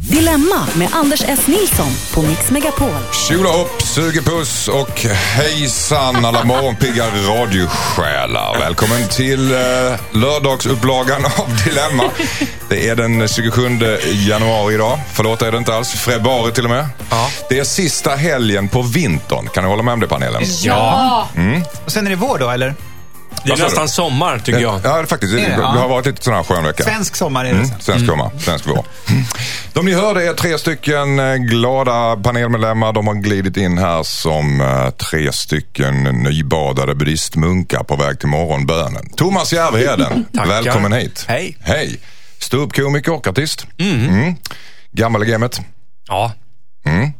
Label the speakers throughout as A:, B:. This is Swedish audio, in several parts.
A: Dilemma med Anders S. Nilsson på Mix Megapol.
B: Tjola hopp, sugepuss och hejsan alla morgonpigga radiosjälar. Välkommen till eh, lördagsupplagan av Dilemma. Det är den 27 januari idag. Förlåt, är det inte alls. Februari till och med.
C: Ja.
B: Det är sista helgen på vintern. Kan ni hålla med om det panelen?
C: Ja.
D: Och sen är det vår då, eller?
C: Det är
B: Vad sa
C: nästan
B: du?
C: sommar tycker jag.
B: Ja, faktiskt. Det,
D: Är det?
B: har varit lite sån här skön vecka.
D: Svensk sommar är det
B: Mm,
D: sen.
B: svensk sommar, svensk vår. De ni hörde är tre stycken eh, glada panelmedlemmar. De har glidit in här som eh, tre stycken nybadade buddhistmunkar på väg till morgonbönen. Thomas Järvheden, välkommen hit.
C: Hej.
B: Hej. Ståuppkomiker och artist. Mm. Gammal i gamet.
C: Ja.
B: Mm.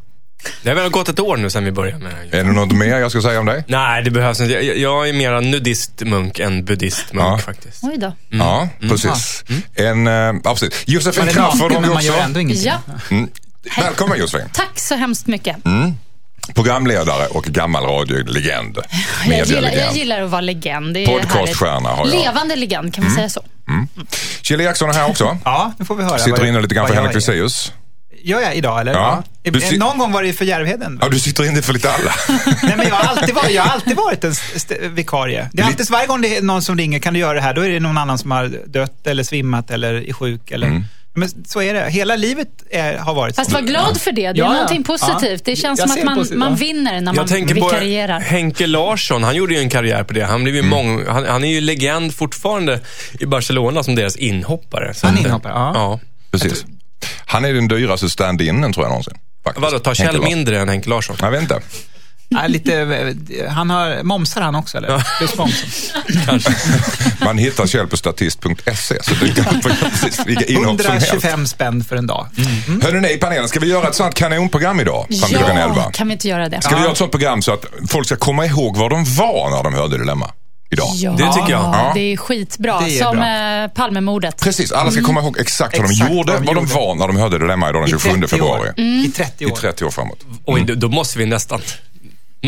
C: Det har väl gått ett år nu sedan vi började med det här.
B: Är det något mer jag ska säga om dig?
C: Nej, det behövs inte. Jag, jag är mera nudistmunk än buddhistmunk
B: Ja.
C: faktiskt.
E: Oj då.
B: Ja, precis. En, eh, ja, precis. Josefin Crafoord har vi
D: men man gör
B: också.
D: ändå ingenting.
E: Ja,
B: Mm. Välkommen Josefin.
E: tack så hemskt mycket.
B: Programledare och gammal radiolegend.
E: Jag gillar, jag gillar att vara legend.
B: Podcaststjärna har jag.
E: Levande legend, kan man säga så?
B: Kjell Eriksson är här också.
D: Ja, nu får vi höra.
B: Sitter inne lite grann för Henrik. Fexeus.
D: Gör jag idag, eller?
B: Ja.
D: Ja.
B: Si-
D: Någon gång var det ju för Järvheden.
B: Ja, du sitter inne för lite alla.
D: Nej, men jag har alltid varit, jag har alltid varit en vikarie. Det är alltid, varje gång det är någon som ringer, kan du göra det här? Då är det någon annan som har dött eller svimmat eller är sjuk. Eller,
B: Mm.
D: Men så är det. Hela livet är, har varit
E: Fast
D: så.
E: var glad för det. Det är
D: Ja,
E: någonting positivt. Det
D: Ja.
E: känns
D: Jag
E: som att man,
D: positivt,
E: man vinner när man
C: Jag tänker på
E: vikarierar.
C: Henke Larsson. Han gjorde ju en karriär på det. Han, blev ju
B: Mm.
C: mång, han, han är ju legend fortfarande i Barcelona som deras inhoppare. Så
D: Han inhoppare, ja.
C: ja.
B: Precis. Han är den dyraste stand-inen tror jag någonsin. Faktiskt.
C: Vadå, tar Kjell mindre än Henke Larsson?
B: Jag vet inte.
D: Ja, lite, eh, han har, momsar han också, eller? Plus momsen.
B: Man hittar Kjell på statist.se. Så det kan precis vilka inhopp som helst.
D: 125 spänn för en dag.
B: Mm. Hörrni ni i panelen, ska vi göra ett sånt kanonprogram idag? Fram till klockan 11.
E: Ja, kan vi inte göra det?
B: Ska vi göra ett sånt program så att folk ska komma ihåg var de var när de hörde Dilemma idag?
E: Ja,
C: Det tycker jag.
B: Ja.
E: det är skitbra.
D: Det är
E: som
D: bra.
E: eh, Palmemordet.
B: Precis, alla ska komma ihåg exakt vad de
D: Exakt
B: gjorde,
D: vad de
B: vad de
D: gjorde.
B: var när de hörde Dilemma idag den
D: I
B: 27
D: 30
B: februari.
E: Mm.
D: I 30
B: I
D: år.
B: 30 år framåt.
C: Oj, då, då måste vi nästan,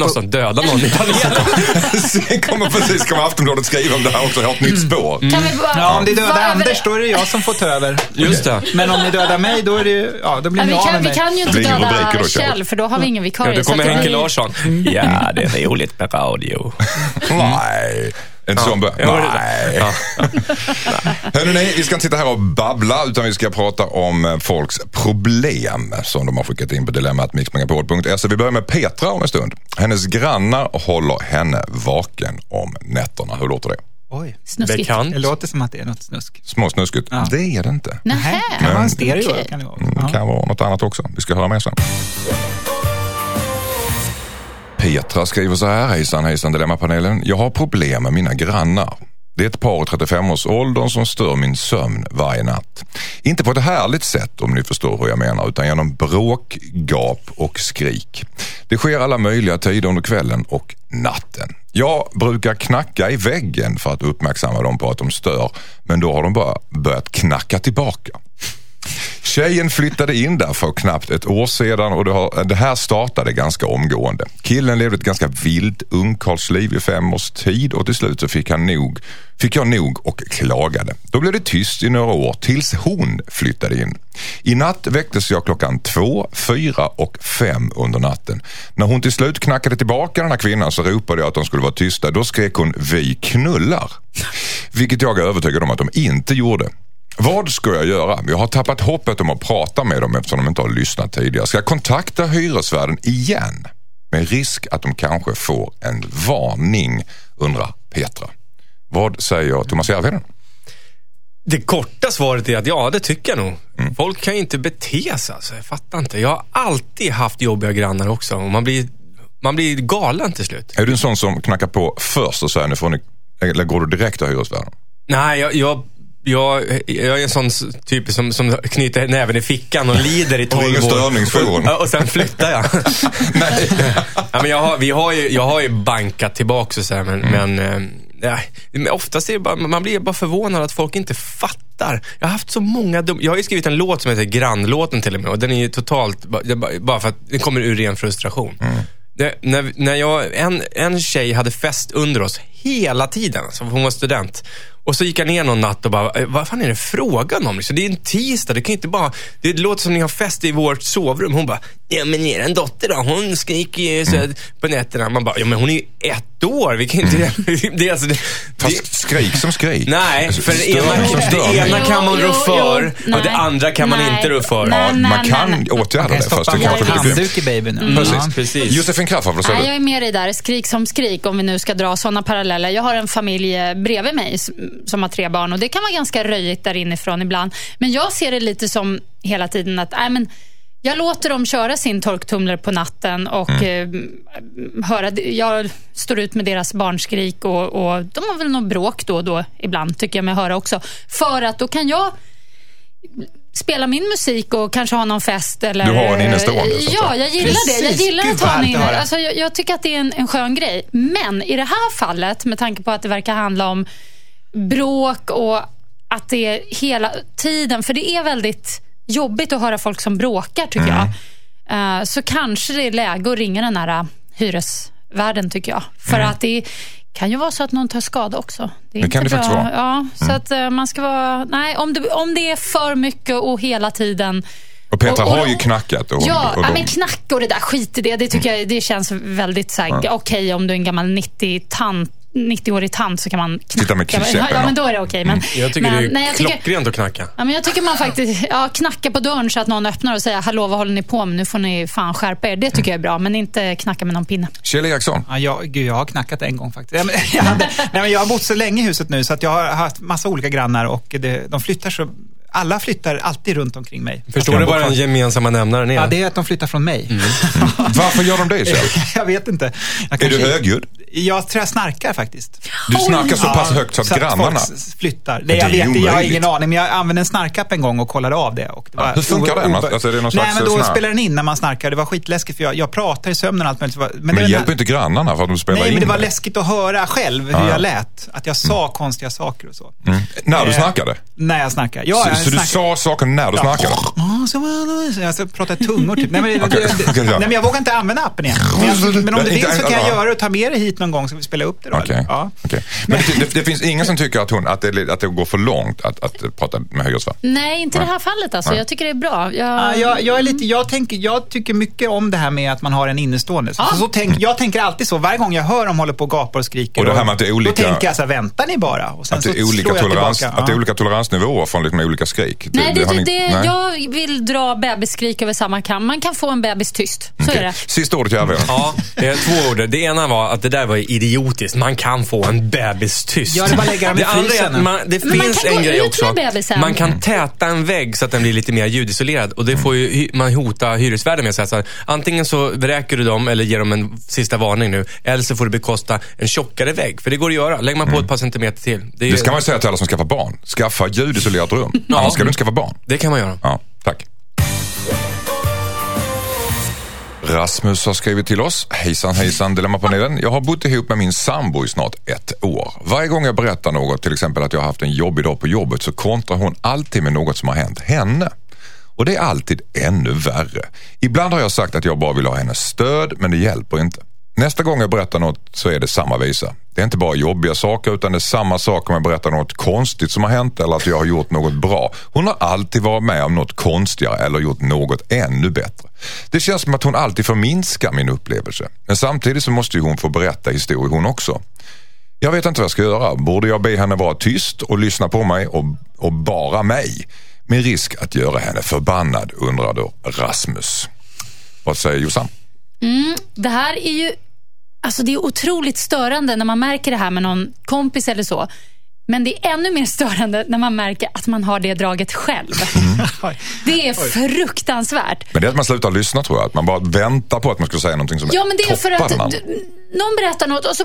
C: nästan döda någon i panelen.
B: Sen kommer precis kommer Aftonbladet skriva om det här också, har ett nytt spår.
E: Kan vi bara
D: Ja, om ni dödar Anders, då är det jag som får ta över.
C: Just det.
D: Men om ni dödar mig, då, är det, ju- ja, då blir
E: Ja,
D: ni
E: vi,
D: av
E: kan,
D: med
E: vi
D: mig.
E: kan ju inte
B: Det blir ingen
E: döda
B: då, Kjell.
E: Kjell, för då har vi ingen vikarie.
C: Ja, då
E: så
C: kommer
E: att det
C: Henke
E: blir-
C: Larsson. Ja, det är roligt med radio.
B: Nej. En sån bör-
C: Ja, det-
B: Nej.
C: Ja.
B: Hörrni, nej, vi ska inte sitta här och babbla utan vi ska prata om eh, folks problem som de har skickat in på dilemmatmixmegapol.se. Vi börjar med Petra om en stund. Hennes grannar håller henne vaken om nätterna. Hur låter det?
D: Oj,
E: Snuskigt.
C: Bekant.
D: det låter som att det är något snusk.
B: Småsnuskigt?
D: Ja.
B: Det är det inte.
E: Nähä.
D: Det kan vara en stereo. Kan det vara.
B: Mm, Det
D: Ja.
B: kan vara något annat också. Vi ska höra mer sen. Petra skriver så här. Hejsan hejsan Dilemmapanelen. Jag har problem med mina grannar. Det är ett par i 35-årsåldern som stör min sömn varje natt. Inte på ett härligt sätt om ni förstår hur jag menar utan genom bråk, gap och skrik. Det sker alla möjliga tider under kvällen och natten. Jag brukar knacka i väggen för att uppmärksamma dem på att de stör men då har de bara börjat knacka tillbaka. Tjejen flyttade in där för knappt ett år sedan och det, har, det här startade ganska omgående. Killen levde ett ganska vilt ungkarlsliv i fem års tid och till slut så fick, han nog, fick jag nog och klagade. Då blev det tyst i några år tills hon flyttade in. I natt väcktes jag klockan två, fyra och fem under natten. När hon till slut knackade tillbaka den här kvinnan så ropade jag att de skulle vara tysta. Då skrek hon vi knullar. Vilket jag är övertygad om att de inte gjorde. Vad ska jag göra? Jag har tappat hoppet om att prata med dem eftersom de inte har lyssnat tidigare. Ska jag kontakta hyresvärden igen? Med risk att de kanske får en varning, undrar Petra. Vad säger Thomas Järvheden?
C: Det korta svaret är att ja, det tycker jag nog. Folk kan ju inte bete sig alltså. Jag fattar inte. Jag har alltid haft jobbiga grannar också. Och man blir, man blir galen till slut.
B: Är du en sån som knackar på först och säger nu får ni, eller går du direkt till hyresvärden?
C: Nej, jag, jag, jag, jag är en sån typ som, som knyter näven i fickan och lider i
B: Och
C: tolv
B: ringer
C: år.
B: störningsjouren.
C: Och, och sen flyttar jag.
B: Nej.
C: ja, men jag, har, vi har ju, jag har ju bankat tillbaka och så här, men, men, eh, nej, men oftast är bara, man blir bara förvånad att folk inte fattar. Jag har haft så många dum, Jag har ju skrivit en låt som heter Grannlåten till och med och den är ju totalt, bara för att den kommer ur ren frustration. Det, när, när jag, en, en tjej hade fest under oss hela tiden. Alltså, hon var student. Och så gick jag ner någon natt och bara, "Eh, vad fan är det frågan om? Liksom, det är en tisdag, det kan inte bara... Det låter som ni har fest i vårt sovrum. Hon bara, ja men er dotter då, hon skriker ju så
B: Mm.
C: på nätterna. Man bara, ja men hon är ju ett år. Vi kan inte... det, är alltså, det, det,
B: Fast skrik som skrik.
C: Nej, för det ena,
B: som
C: det ena kan man rå för och det andra kan man
E: Nej.
C: inte rå för.
E: Nej,
B: Ja,
E: nej,
B: man kan
E: nej.
B: åtgärda
D: Man
B: det
D: kan
B: fast det
D: stoppa en handduk i babyn nu.
B: Precis.
D: Ja.
C: Precis.
B: Josefin Crafoord, vad säger
E: Nej, jag
B: du?
E: är med dig där. Skrik som skrik, om vi nu ska dra sådana paralleller. Jag har en familj eh, bredvid mig som har tre barn och det kan vara ganska röjigt där inifrån ibland. Men jag ser det lite som hela tiden att nej, men jag låter dem köra sin torktumlare på natten och
B: Mm.
E: eh, höra, jag står ut med deras barnskrik och, och de har väl något bråk då och då ibland, tycker jag mig höra också. För att då kan jag spela min musik och kanske ha någon fest. Eller,
B: Du har en innestående,
E: Ja, jag gillar det. Jag
D: Precis.
E: gillar
D: Gud,
E: att ha en inne. Alltså, jag, jag tycker att det är en, en skön grej. Men i det här fallet, med tanke på att det verkar handla om bråk och att det är hela tiden, för det är väldigt jobbigt att höra folk som bråkar tycker
B: Mm.
E: jag. Eh, så kanske det är läge att ringa den här eh, hyresvärden tycker jag. För att det kan ju vara så att någon tar skada också.
B: Det
E: inte
B: kan det faktiskt
E: bra.
B: vara.
E: Ja, så att eh, man ska vara... Nej, om det, om det är för mycket och hela tiden
B: Och Petra
E: och- och-
B: har ju knackat. Och,
E: Ja,
B: och
E: ja,
B: de-
E: men knacka och det där, skit i det. Det tycker jag det känns väldigt så här, okej om du är en gammal 90-tant 90-årig tant så kan man knacka.
B: Sitta med
E: ja,
B: käppen,
E: ja, men då är det okej. Men,
C: Jag tycker
E: men,
C: det är
E: nej, jag tycker,
C: klockrent att knacka.
E: ja, men jag tycker man faktiskt ja, knacka på dörren så att någon öppnar och säger hallå vad håller ni på med? Nu får ni fan skärpa er. Det tycker jag är bra, men inte knacka med någon pinne.
B: Kjell Eriksson.
D: Ja, jag, gud, jag har knackat en gång faktiskt. Ja, men, jag, hade, nej, men jag har bott så länge i huset nu så att jag har haft massa olika grannar och det, de flyttar så... Alla flyttar alltid runt omkring mig.
C: Förstår du vad den gemensamma nämnaren är?
D: Ja, det är att de flyttar från mig.
B: Varför gör de det Kjell?
D: jag vet inte. Jag
B: Är du högljudd?
D: Jag tror jag snarkar faktiskt.
B: Du snackar så pass högt så att grannarna...
D: folk s- flyttar.
B: det
D: Nej,
B: är
D: jag, vet, jag har ingen aning, men jag använde en snarkapp en gång och kollade av det. Och det var
B: hur funkar den? Alltså, är det någon
D: Nej, men då
B: här-
D: spelar den in när man snarkar. Det var skitläskigt för jag, jag pratar i sömnen och allt möjligt. Men,
B: Men
D: det
B: det hjälper inte grannarna för att de spelar
D: Nej,
B: in
D: men det var läskigt att höra själv hur
B: Ja, ja.
D: jag lät. Att jag sa konstiga saker och så.
B: Mm. När du
D: Eh,
B: snackade?
D: När jag snackar. Ja,
B: Så, du sa saker när du snackade?
D: Ja, så var det- så Jag ska prata i tungor typ. Nej men,
B: Okej,
D: det, nej, men jag vågar inte använda appen igen. Men, jag, men om det
B: Inte-
D: finns så kan jag
B: ja.
D: göra det och ta med det hit någon gång så vi spelar upp det då. Eller? Ja.
B: okej. Men det, det, det finns ingen som tycker att, hon, att, det, att det går för långt att, att prata med hyresvärd?
E: Nej, inte i det här fallet alltså.
B: Nej.
E: Jag tycker det är bra.
D: Ja,
E: Jag,
D: jag, jag, är lite, jag, tänker, jag tycker mycket om det här med att man har en innestående. Så,
E: Ja.
D: så tänk, jag tänker alltid så, varje gång jag hör dem hålla på och gapar och skriker.
B: Och det här med att det är olika-
D: Då tänker jag så här, väntar ni bara? Och sen
B: Att det, är olika tolerans,
D: tillbaka.
B: att det är olika toleransnivåer från liksom olika skrik?
E: nej, det,
B: har
E: det,
B: ni-
E: det,
B: nej?
E: jag vill dra bebisskrik över samma kam. Man kan få en bebis tyst. Så
B: Okej.
E: är det.
B: Sista ordet Järve.
C: Ja, eh, två ord. Det ena var att det där var idiotiskt. Man kan få en bebis tyst.
D: Ja, det är bara lägga dem i
C: det andra är
D: frysen.
C: att man, det
E: Men man
C: finns
E: kan
C: en
E: gå
C: grej
E: ut
C: också. Man kan täta en vägg så att den blir lite mer ljudisolerad. Och det får ju man hota hyresvärden med. Så här, så här, antingen så vräker du dem eller ger dem en sista varning nu. Eller så får du bekosta en tjockare vägg. För det går att göra. Lägger man på ett par centimeter till. Det, är,
B: Det ska man säga till alla som skaffar barn. Skaffa ljudisolerat rum. Annars ska du inte skaffa barn.
C: det kan man göra.
B: Ja, tack. Rasmus har skrivit till oss. Hejsan hejsan Dilemmapanelen. Jag har bott ihop med min sambo i snart ett år. Varje gång jag berättar något, till exempel att jag har haft en jobbig dag på jobbet, så kontrar hon alltid med något som har hänt henne. Och det är alltid ännu värre. Ibland har jag sagt att jag bara vill ha hennes stöd, men det hjälper inte. Nästa gång jag berättar något så är det samma visa. Det är inte bara jobbiga saker utan det är samma sak om jag berättar något konstigt som har hänt eller att jag har gjort något bra. Hon har alltid varit med om något konstigare eller gjort något ännu bättre. Det känns som att hon alltid förminskar min upplevelse. Men samtidigt så måste ju hon få berätta historier hon också. Jag vet inte vad jag ska göra. Borde jag be henne vara tyst och lyssna på mig och, och bara mig? Med risk att göra henne förbannad undrar då Rasmus. Vad säger Jossan?
E: Mm, det här är ju alltså det är otroligt störande när man märker det här med någon kompis eller så. Men det är ännu mer störande när man märker att man har det draget själv. Det är fruktansvärt.
B: Men det är att man slutar lyssna tror jag. Att man bara väntar på att man ska säga någonting som
E: Ja, men det är för att du- någon berättar något och så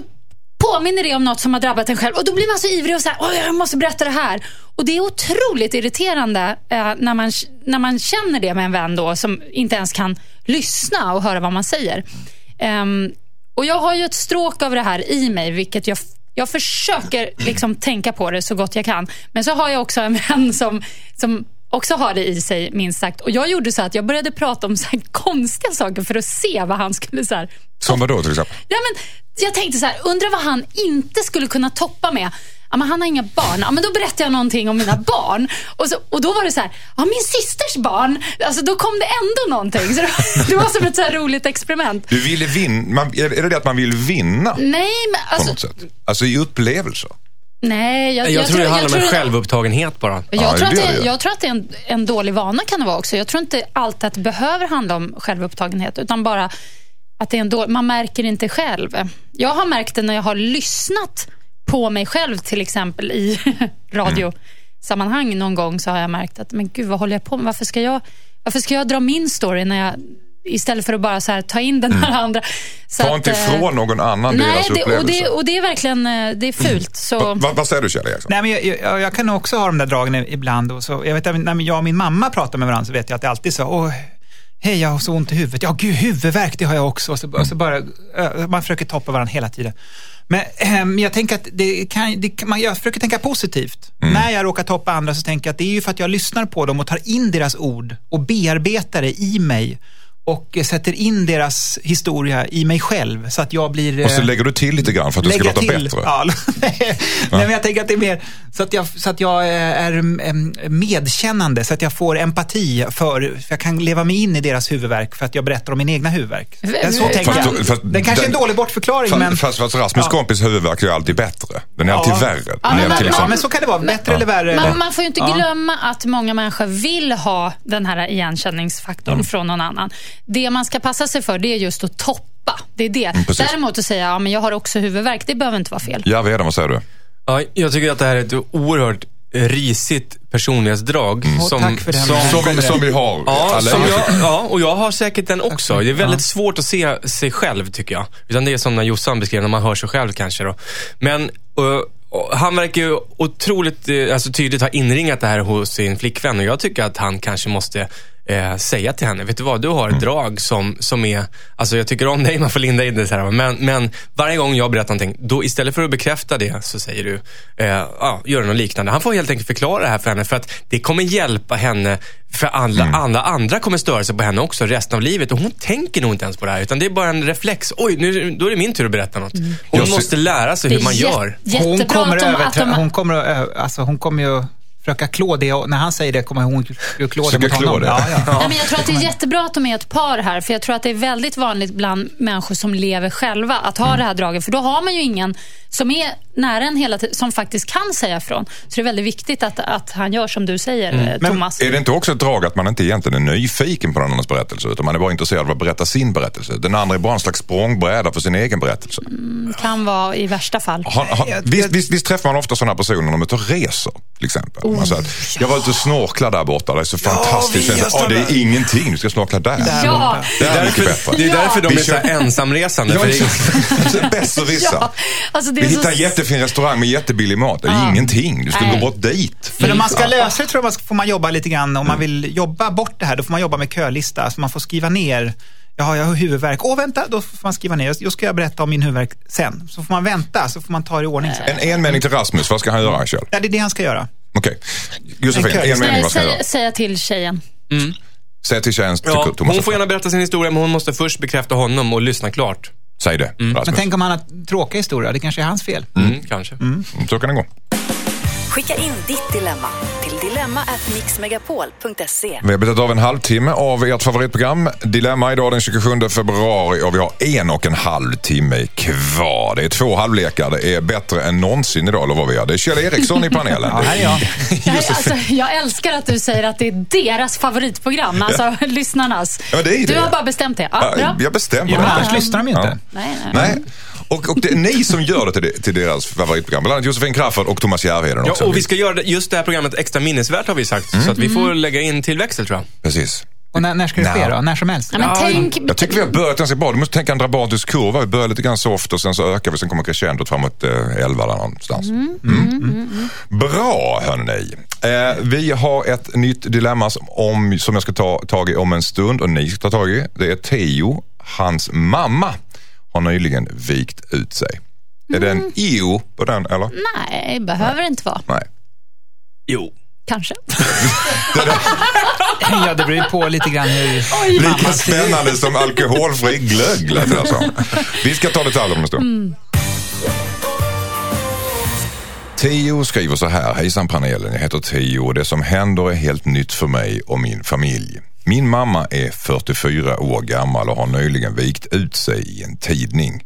E: påminner det om något som har drabbat en själv. Och då blir man så ivrig och så här, Åh, jag måste berätta det här. Och det är otroligt irriterande eh, när, man, när man känner det med en vän då, som inte ens kan lyssna och höra vad man säger. Ehm, och jag har ju ett stråk av det här i mig, vilket jag jag försöker liksom tänka på det så gott jag kan. Men så har jag också en vän som, som också har det i sig minst sagt. Och jag gjorde så att jag började prata om så här konstiga saker för att se vad han skulle så här,
B: Som vad då till exempel?
E: Ja, men jag tänkte så här, undrar vad han inte skulle kunna toppa med. Ja, men han har inga barn. Ja, men då berättar jag någonting om mina barn. Och, så, och då var det så här, ja, min systers barn. Alltså, då kom det ändå någonting. Så det, var, det var som ett så här roligt experiment.
B: Du ville vinna, man, är det det att man vill vinna
E: Nej, men
B: på
E: alltså,
B: något sätt? Alltså i upplevelser?
E: nej, jag,
C: Jag, tror det handlar om en självupptagenhet bara.
E: Jag,
B: Ja,
E: tror att
B: det gör
E: det,
B: det.
E: jag tror att det är en, en dålig vana kan det vara också. Jag tror inte alltid att det behöver handla om självupptagenhet, utan bara att det är en dålig, man märker inte själv. Jag har märkt det när jag har lyssnat på mig själv, till exempel i radiosammanhang någon gång, så har jag märkt att, men gud, vad håller jag på med? Varför ska jag, varför ska jag dra min story när jag, istället för att bara så här, ta in den här andra? Så
B: Ta inte
E: att, eh,
B: ifrån någon annan
E: Nej,
B: deras
E: det, och,
B: upplevelse.
E: det, och det är verkligen eh, det är fult. Så,
B: Va, va, vad säger du Kjell Eriksson?
D: Nej, men jag, jag, jag kan också ha de där dragen ibland. Och så, jag vet, när jag och min mamma pratar med varandra så vet jag att det alltid är så, åh, hej jag har så ont i huvudet. Ja, gud, huvudvärk det har jag också. Och så, och så bara, man försöker toppa varandra hela tiden. Men ehm, jag tänker att det kan, det, kan- man, jag försöker tänka positivt. När jag råkar toppa andra så tänker jag att det är ju för att jag lyssnar på dem och tar in deras ord och bearbetar det i mig. Och sätter in deras historia i mig själv så att jag blir...
B: Och så
D: eh,
B: lägger du till lite grann för att det ska låta
D: till.
B: bättre.
D: Ja, nej, men jag tänker att det är mer så att jag, så att jag eh, är mm, medkännande, så att jag får empati för, för jag kan leva mig in i deras huvudvärk för att jag berättar om min egna huvudvärk. Ja, Så tänker
B: Fast
D: jag.
B: fast
D: det kanske är en
B: den-
D: dålig bortförklaring,
B: Fast,
D: men...
B: fast, fast Rasmus
D: Ja.
B: kompis huvudvärk är alltid bättre. Den är alltid
D: Ja.
B: värre.
E: Ja,
B: Den är
E: men-
B: alltid
D: Ja,
B: liksom,
D: men så kan det vara. Bättre eller värre. eller?
E: Man, man får ju inte
D: Ja.
E: glömma att många människor vill ha den här igenkänningsfaktorn
B: Mm.
E: från någon annan. Det man ska passa sig för det är just att toppa. Det är det.
B: Mm, precis.
E: Däremot att säga ja, men jag har också huvudvärk, det behöver inte vara fel.
B: Ja, vad säger du?
C: Ja, jag tycker att det här är ett oerhört risigt personlighetsdrag.
D: Tack för den.
C: som,
B: Som, vi, som vi har
C: Ja, som jag, ja, och jag har säkert den också. Det är väldigt svårt att se sig själv, tycker jag. Utan det är som när Jossan beskrev, när man hör sig själv kanske. Då. Men och, och han verkar ju otroligt eh, alltså, tydligt ha inringat det här hos sin flickvän. Och jag tycker att han kanske måste eh, säga till henne, vet du vad, du har ett drag som, som är, alltså jag tycker om dig, man får linda in det så här. Men, men varje gång jag berättar någonting, då istället för att bekräfta det så säger du, eh, ja, gör något liknande. Han får helt enkelt förklara det här för henne för att det kommer hjälpa henne för alla, alla andra kommer störa sig på henne också resten av livet. Och hon tänker nog inte ens på det här. Utan det är bara en reflex. Oj, nu, då är det min tur att berätta något. Hon
B: Jag ser-
C: måste lära sig hur man gör.
D: Hon kommer,
E: att
D: över,
E: att de,
D: hon kommer, att alltså, hon kommer ju försöka klå det och när han säger det kommer hon ju klå det mot honom.
B: det.
D: Ja, ja.
E: Nej, men jag tror att det är jättebra att de är ett par här. För jag tror att det är väldigt vanligt bland människor som lever själva att ha det här draget. För då har man ju ingen som är nära en hela tiden, som faktiskt kan säga ifrån. Så det är väldigt viktigt att, att han gör som du säger, eh, Thomas.
B: Är det inte också ett drag att man inte egentligen är nyfiken på någon annans berättelse utan man är bara intresserad av att berätta sin berättelse? Den andra är bara en slags språngbräda för sin egen berättelse.
E: kan vara i värsta fall.
B: Har, har, visst, visst, visst träffar man ofta sådana personer när de är ute och reser till exempel. Man säger att, jag var ute och snorklade där borta, det är så fantastiskt. Ja, det är ingenting, du ska snorkla där.
E: Ja,
B: Det är bättre.
C: Det är därför de är så ensamresande.
B: Ja,
C: För det är,
B: exakt. Besserwisser.
E: ja. Alltså det
B: Vi hittar
E: så...
B: en jättefin restaurang med jättebillig mat. Det är
E: Ja.
B: ingenting. Du ska
E: Nej.
B: gå bort dit.
D: Men om man ska lösa det tror jag får man jobba lite grann, om man vill jobba bort det här, då får man jobba med kölista. Så man får skriva ner, jaha jag har huvudvärk, åh vänta, då får man skriva ner, då ska jag berätta om min huvudvärk sen. Så får man vänta, så får man ta det i ordning sen.
B: En enmening till Rasmus, vad ska han göra Kjell?
D: Ja, det är det han ska göra.
B: Okej. Josefin,
D: En
B: mening, vad ska göra?
E: säga, säga till tjejen.
B: Säg till tjejen, till
C: ja,
B: Thomas.
C: hon får gärna berätta sin historia, men hon måste först bekräfta honom och lyssna klart.
B: Säg det,
D: Men
B: Rasmus.
D: tänk om han har tråkiga historier, det kanske är hans fel.
C: Mm, kanske.
B: Mm, Så kan det gå.
A: Skicka in ditt dilemma dilemma@mixmegapol.se.
B: Vi har betat av en halvtimme av ert favoritprogram Dilemma idag den 27 februari och vi har en och en halv timme kvar. Det är två halvlekar. Det är bättre än någonsin idag lovar vi. Det är Kjell Eriksson i panelen.
D: Ja, här är jag.
E: Jag, alltså, jag älskar att du säger att det är deras favoritprogram, alltså lyssnarnas.
B: Ja, det är
E: du
B: det.
E: har bara bestämt det. Ja,
B: Ja,
E: bra.
B: Jag bestämmer
D: Ja,
B: detta.
D: annars lyssnar de ju inte.
E: Nej, nej.
B: Nej. Och, och det är ni som gör det till, det, till deras favoritprogram. Bland annat Josefin Crafoord och Thomas Järvheden också.
C: Ja, och vi ska göra just det här programmet extra minnesvärt har vi sagt. Så att vi får lägga in tillväxel tror jag.
B: Precis.
D: Och när, när ska det ske då? När som helst?
E: Ja, men tänk,
B: Jag tycker vi har börjat ganska bra. Du måste tänka en dramatisk kurva. Vi börjar lite grann soft och sen så ökar vi. Sen kommer crescendot framåt eh, 11 där någonstans. Mm. Bra hörni. Eh, vi har ett nytt dilemma som, om, som jag ska ta tag i om en stund och ni ska ta tag i. Det är Theo. Hans mamma har nyligen vikt ut sig. Är det en io på den eller?
E: nej, behöver det inte vara.
B: Nej.
C: Jo.
E: Kanske.
D: Ja, det beror ju på lite grann hur
B: Lika
D: mamma ser ut.
B: spännande som alkoholfri glögg lät det som. Vi ska ta detaljer om en stund. Tio skriver så här. Hejsan panelen, jag heter Tio och det som händer är helt nytt för mig och min familj. Min mamma är 44 år gammal och har nyligen vikt ut sig i en tidning.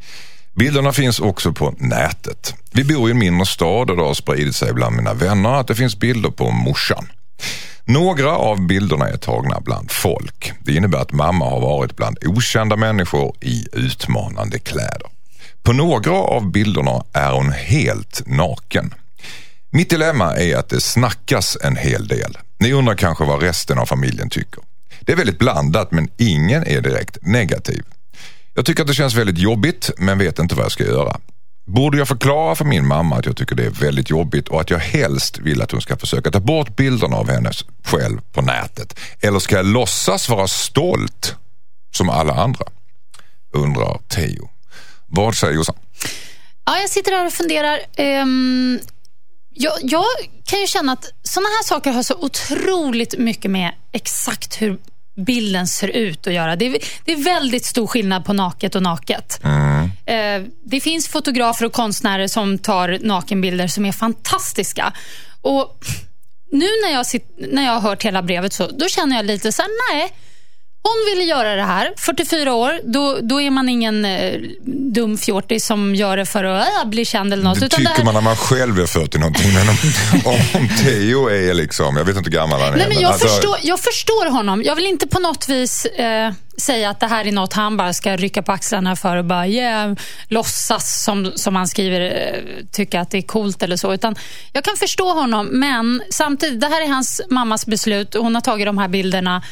B: Bilderna finns också på nätet. Vi bor i en mindre stad och det har spridit sig bland mina vänner att det finns bilder på morsan. Några av bilderna är tagna bland folk. Det innebär att mamma har varit bland okända människor i utmanande kläder. På några av bilderna är hon helt naken. Mitt dilemma är att det snackas en hel del. Ni undrar kanske vad resten av familjen tycker. Det är väldigt blandat men ingen är direkt negativ. Jag tycker att det känns väldigt jobbigt men vet inte vad jag ska göra. Borde jag förklara för min mamma att jag tycker det är väldigt jobbigt och att jag helst vill att hon ska försöka ta bort bilderna av henne själv på nätet? Eller ska jag låtsas vara stolt som alla andra? Undrar Teo. Vad säger Jossan?
E: Ja, jag sitter här och funderar. Um, jag, jag kan ju känna att sådana här saker har så otroligt mycket med exakt hur bilden ser ut att göra. Det är, det är väldigt stor skillnad på naket och naket. Eh, det finns fotografer och konstnärer som tar nakenbilder som är fantastiska. Och nu när jag, sitt, när jag har hört hela brevet så då känner jag lite så här, nej. Hon ville göra det här, 44 år. Då, då är man ingen eh, dum fjortis som gör det för att äh, bli känd eller något.
B: Det
E: Utan
B: tycker
E: det här,
B: man när man själv är 40 någonting. Men om, om, Teo är liksom, jag vet inte hur gammal han är.
E: Nej, men jag,
B: alltså,
E: förstår, jag förstår honom. Jag vill inte på något vis eh, säga att det här är något han bara ska rycka på axlarna för och bara yeah, låtsas, som, som han skriver, eh, tycka att det är coolt eller så. Utan jag kan förstå honom, men samtidigt, det här är hans mammas beslut. Hon har tagit de här bilderna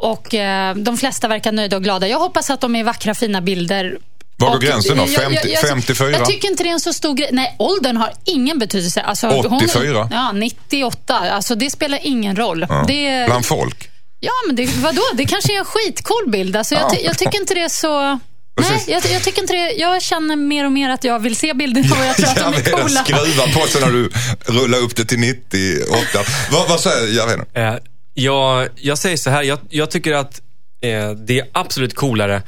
E: och eh, de flesta verkar nöjda och glada. Jag hoppas att de är vackra, fina bilder.
B: Var går gränsen då?
E: jag- jag-
B: 50
E: jag-
B: 54?
E: Jag tycker inte det är en så stor grej. Nej, åldern har ingen betydelse. Alltså,
B: 84?
E: ja, 98. Alltså, det spelar ingen roll.
B: ja,
E: Det,
B: Bland folk.
E: Ja, men det, vadå? Det kanske är en skitcool bild. Alltså, jag, ty- jag tycker inte det är så... Nej,
B: Precis.
E: jag, jag tycker inte det. Jag känner mer och mer att jag vill se bilderna och jag tror att de är coola.
B: skruva på sig när du rullar upp det till 98. Vad, vad säger jag? Vet inte.
C: Jag, jag säger så här, jag, jag tycker att eh, det är absolut coolare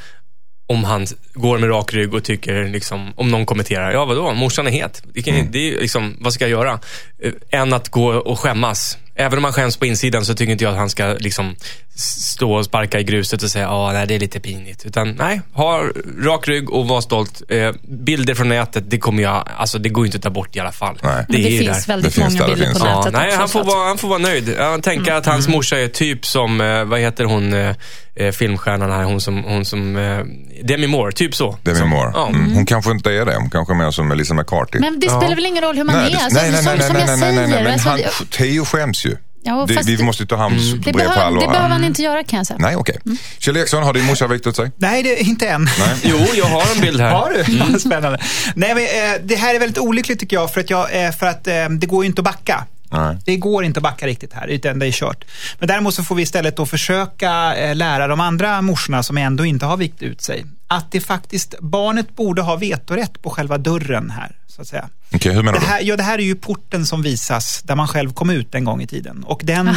C: om han går med rak rygg och tycker, liksom, om någon kommenterar, ja vadå, morsan är het. Det kan, det är liksom, vad ska jag göra? Eh, än att gå och skämmas. Även om han skäms på insidan så tycker inte jag att han ska liksom, stå och sparka i gruset och säga, ja nej det är lite pinigt. Utan nej, ha rak rygg och var stolt. Eh, bilder från nätet, det kommer jag, alltså det går ju inte att ta bort i alla fall.
B: Nej.
E: Men det,
C: är ju
E: finns
C: där.
E: väldigt
B: Det finns
E: många
B: där, det
E: bilder
B: finns.
E: på
B: Ja,
E: nätet
C: nej,
E: också.
C: han får,
E: att-
C: vara, han får vara nöjd. Jag tänker att hans morsa är typ som, eh, vad heter hon, eh, eh, filmstjärnan här, hon som, hon som eh, Demi Moore, typ så.
B: Demi
C: Som-
B: Moore.
C: Ja.
B: Mm. Hon kanske inte är det. Hon kanske är mer som Melissa McCarthy.
E: Men det spelar väl ingen roll hur man
B: nej,
E: är?
B: det-
E: Alltså,
B: nej, nej,
E: som,
B: nej, nej,
E: jag
B: nej, nej,
E: säger.
B: nej, men
E: alltså,
B: han, Theo skäms ju.
E: Ja,
B: det,
E: fast
B: vi måste ju ta hans
E: det,
B: brev på allvar.
E: det behöver han inte göra kan jag säga.
B: Nej, okej. Kjell Eriksson, har din morsa vikt ut sig?
D: Nej, det, inte än.
B: Nej.
C: Jo, jag har en bild här.
D: Har du? Ja, Spännande. Nej, men, eh, det här är väldigt olyckligt tycker jag, för att, jag, eh, för att eh, det går ju inte att backa.
B: Nej.
D: Det går inte att backa riktigt här, utan det är kört. Men däremot så får vi istället då försöka eh, lära de andra morsorna som ändå inte har vikt ut sig, att det faktiskt, barnet borde ha vetorätt på själva dörren här, så att säga.
B: Okej, hur menar
D: Det
B: du?
D: här, ja, det här är ju porten som visas där man själv kom ut en gång i tiden. Och den eh,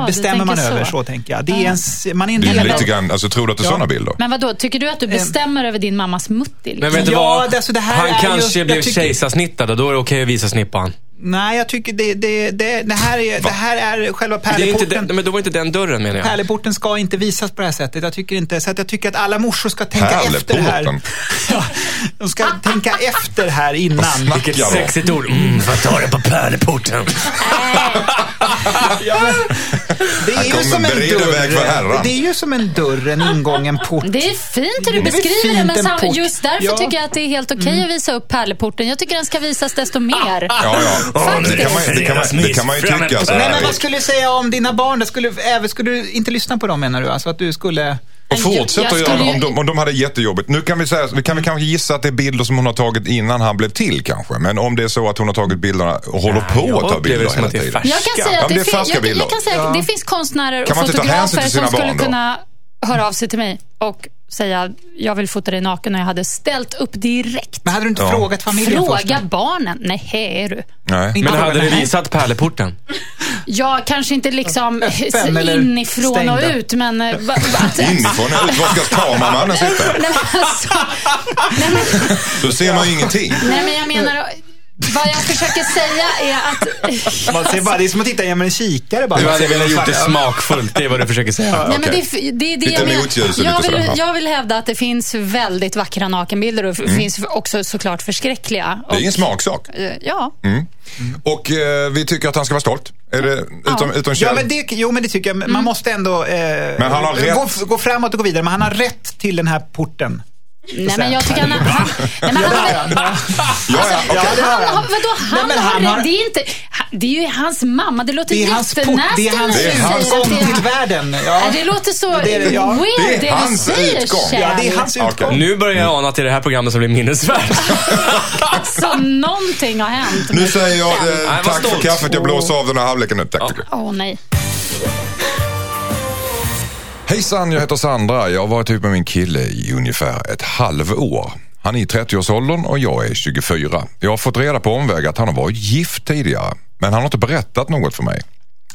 E: du
D: bestämmer man
E: tänker
D: över,
E: så.
D: så tänker jag. Det är en, man är en
B: Det är lite grann, alltså, tror du att det är
D: Ja.
B: sådana bilder?
E: Men vad då? tycker du att du bestämmer över din mammas mutti? Liksom?
C: Men vet du
D: Ja,
C: vad?
D: det- alltså det här
C: han
D: är ju-
C: kanske
D: jag
C: blev
D: tycker-
C: kejsarsnittad och då är det okej att visa snippan.
D: Nej, jag tycker det, det, det, det, här, är, det här är själva
C: Det är inte
D: pärleporten.
C: den, men då var inte den dörren menar jag.
D: Pärleporten ska inte visas på det här sättet. Jag tycker inte, så att jag tycker att alla morsor ska tänka efter här.
B: Pärleporten?
D: Ja, de ska tänka efter här innan.
C: Vilket sexigt ord. Mm, får jag ta det på pärleporten?
D: Ja, det är ju som en dörr. Det är ju som en dörr, en ingången port.
E: Det är fint hur du
D: Det
E: beskriver det, men
D: en
E: just därför
D: Ja.
E: tycker jag att det är helt okej att visa upp pärleporten. Jag tycker den ska visas desto mer.
B: Ja, ja. Det kan man, det kan man, det kan man ju tycka. Så
D: Nej, men vad skulle du säga om dina barn? Skulle, även, skulle du inte lyssna på dem menar du? Alltså att du skulle...
B: Och fortsätta
E: Jag
B: att göra det om de, om de hade jättejobbigt. Nu kan vi, säga, vi kan väl kanske gissa att det är bilder som hon har tagit innan han blev till kanske. Men om det är så att hon har tagit bilderna och håller
C: Nej,
B: på att ta bilder
C: det som
B: hela
C: det
B: tiden.
E: Jag kan säga
B: Ja,
E: att det,
B: det
E: fin-
B: färska
E: jag, kan säga att det finns konstnärer och fotografer som skulle
B: barn
E: kunna höra av sig till mig och säga jag vill fota dig naken och jag hade ställt upp direkt.
D: Men hade du inte
B: Ja.
D: frågat familjen först?
E: Fråga barnen. Nej, är du?
B: Nej.
C: Men
D: fråga,
C: hade du visat pärleporten?
E: Ja, kanske inte liksom inifrån och
D: stängd?
E: ut, men... eh, va- va-
B: Inifrån och ut, var ska kameramannen sitta?
E: Nej, men alltså, nej, men,
B: Då ser man ju ingenting.
E: nej, men jag menar, vad jag försöker säga är att...
D: Man ser bara, det är som att titta genom en kikare bara.
C: Du hade velat gjort det
D: Ja.
C: smakfullt, det är vad du försöker säga.
E: Nej, men
B: okej.
E: det, är- det det
B: Lite
E: jag menar.
B: och
E: Jag vill,
B: sådär, ja.
E: jag vill hävda att det finns väldigt vackra nakenbilder och det finns också såklart förskräckliga.
B: Mm. Det är
E: Och,
B: en smaksak.
E: eh, ja.
B: Och eh, vi tycker att han ska vara stolt. Är det, utom, utom
D: Ja,
B: Kjell?
D: men det, jo, men det tycker jag. Man måste ändå eh,
B: Men han har rätt.
D: gå, gå framåt och gå vidare. Men han har rätt till den här porten.
E: Nej, men jag tycker han, han, nej, men han, han,
D: det har
E: han,
D: han.
E: har- vadå, han,
D: Nej,
E: har,
D: han har-
E: det är inte, det är ju hans mamma. Det låter
D: Det är hans port.
E: jättenasty
D: Det är hans,
E: när
B: Det är hans
D: gång
E: det
D: till världen. Ja.
E: Det låter så
D: Det är det, ja.
E: weird
B: Det är hans
E: du säger,
B: utgång.
D: Ja, det är hans utgång.
C: Nu börjar jag ana att det är det här programmet som blir minnesvärt.
E: Alltså, någonting har hänt.
B: Nu säger jag eh, tack för kaffet. Jag blåser av den här halvleken nu. Tack. tycker jag.
E: Åh nej.
B: Hejsan, jag heter Sandra. Jag har varit ihop med min kille i ungefär ett halvår. Han är i 30-årsåldern och jag är 24. Jag har fått reda på omväg att han har varit gift tidigare, men han har inte berättat något för mig.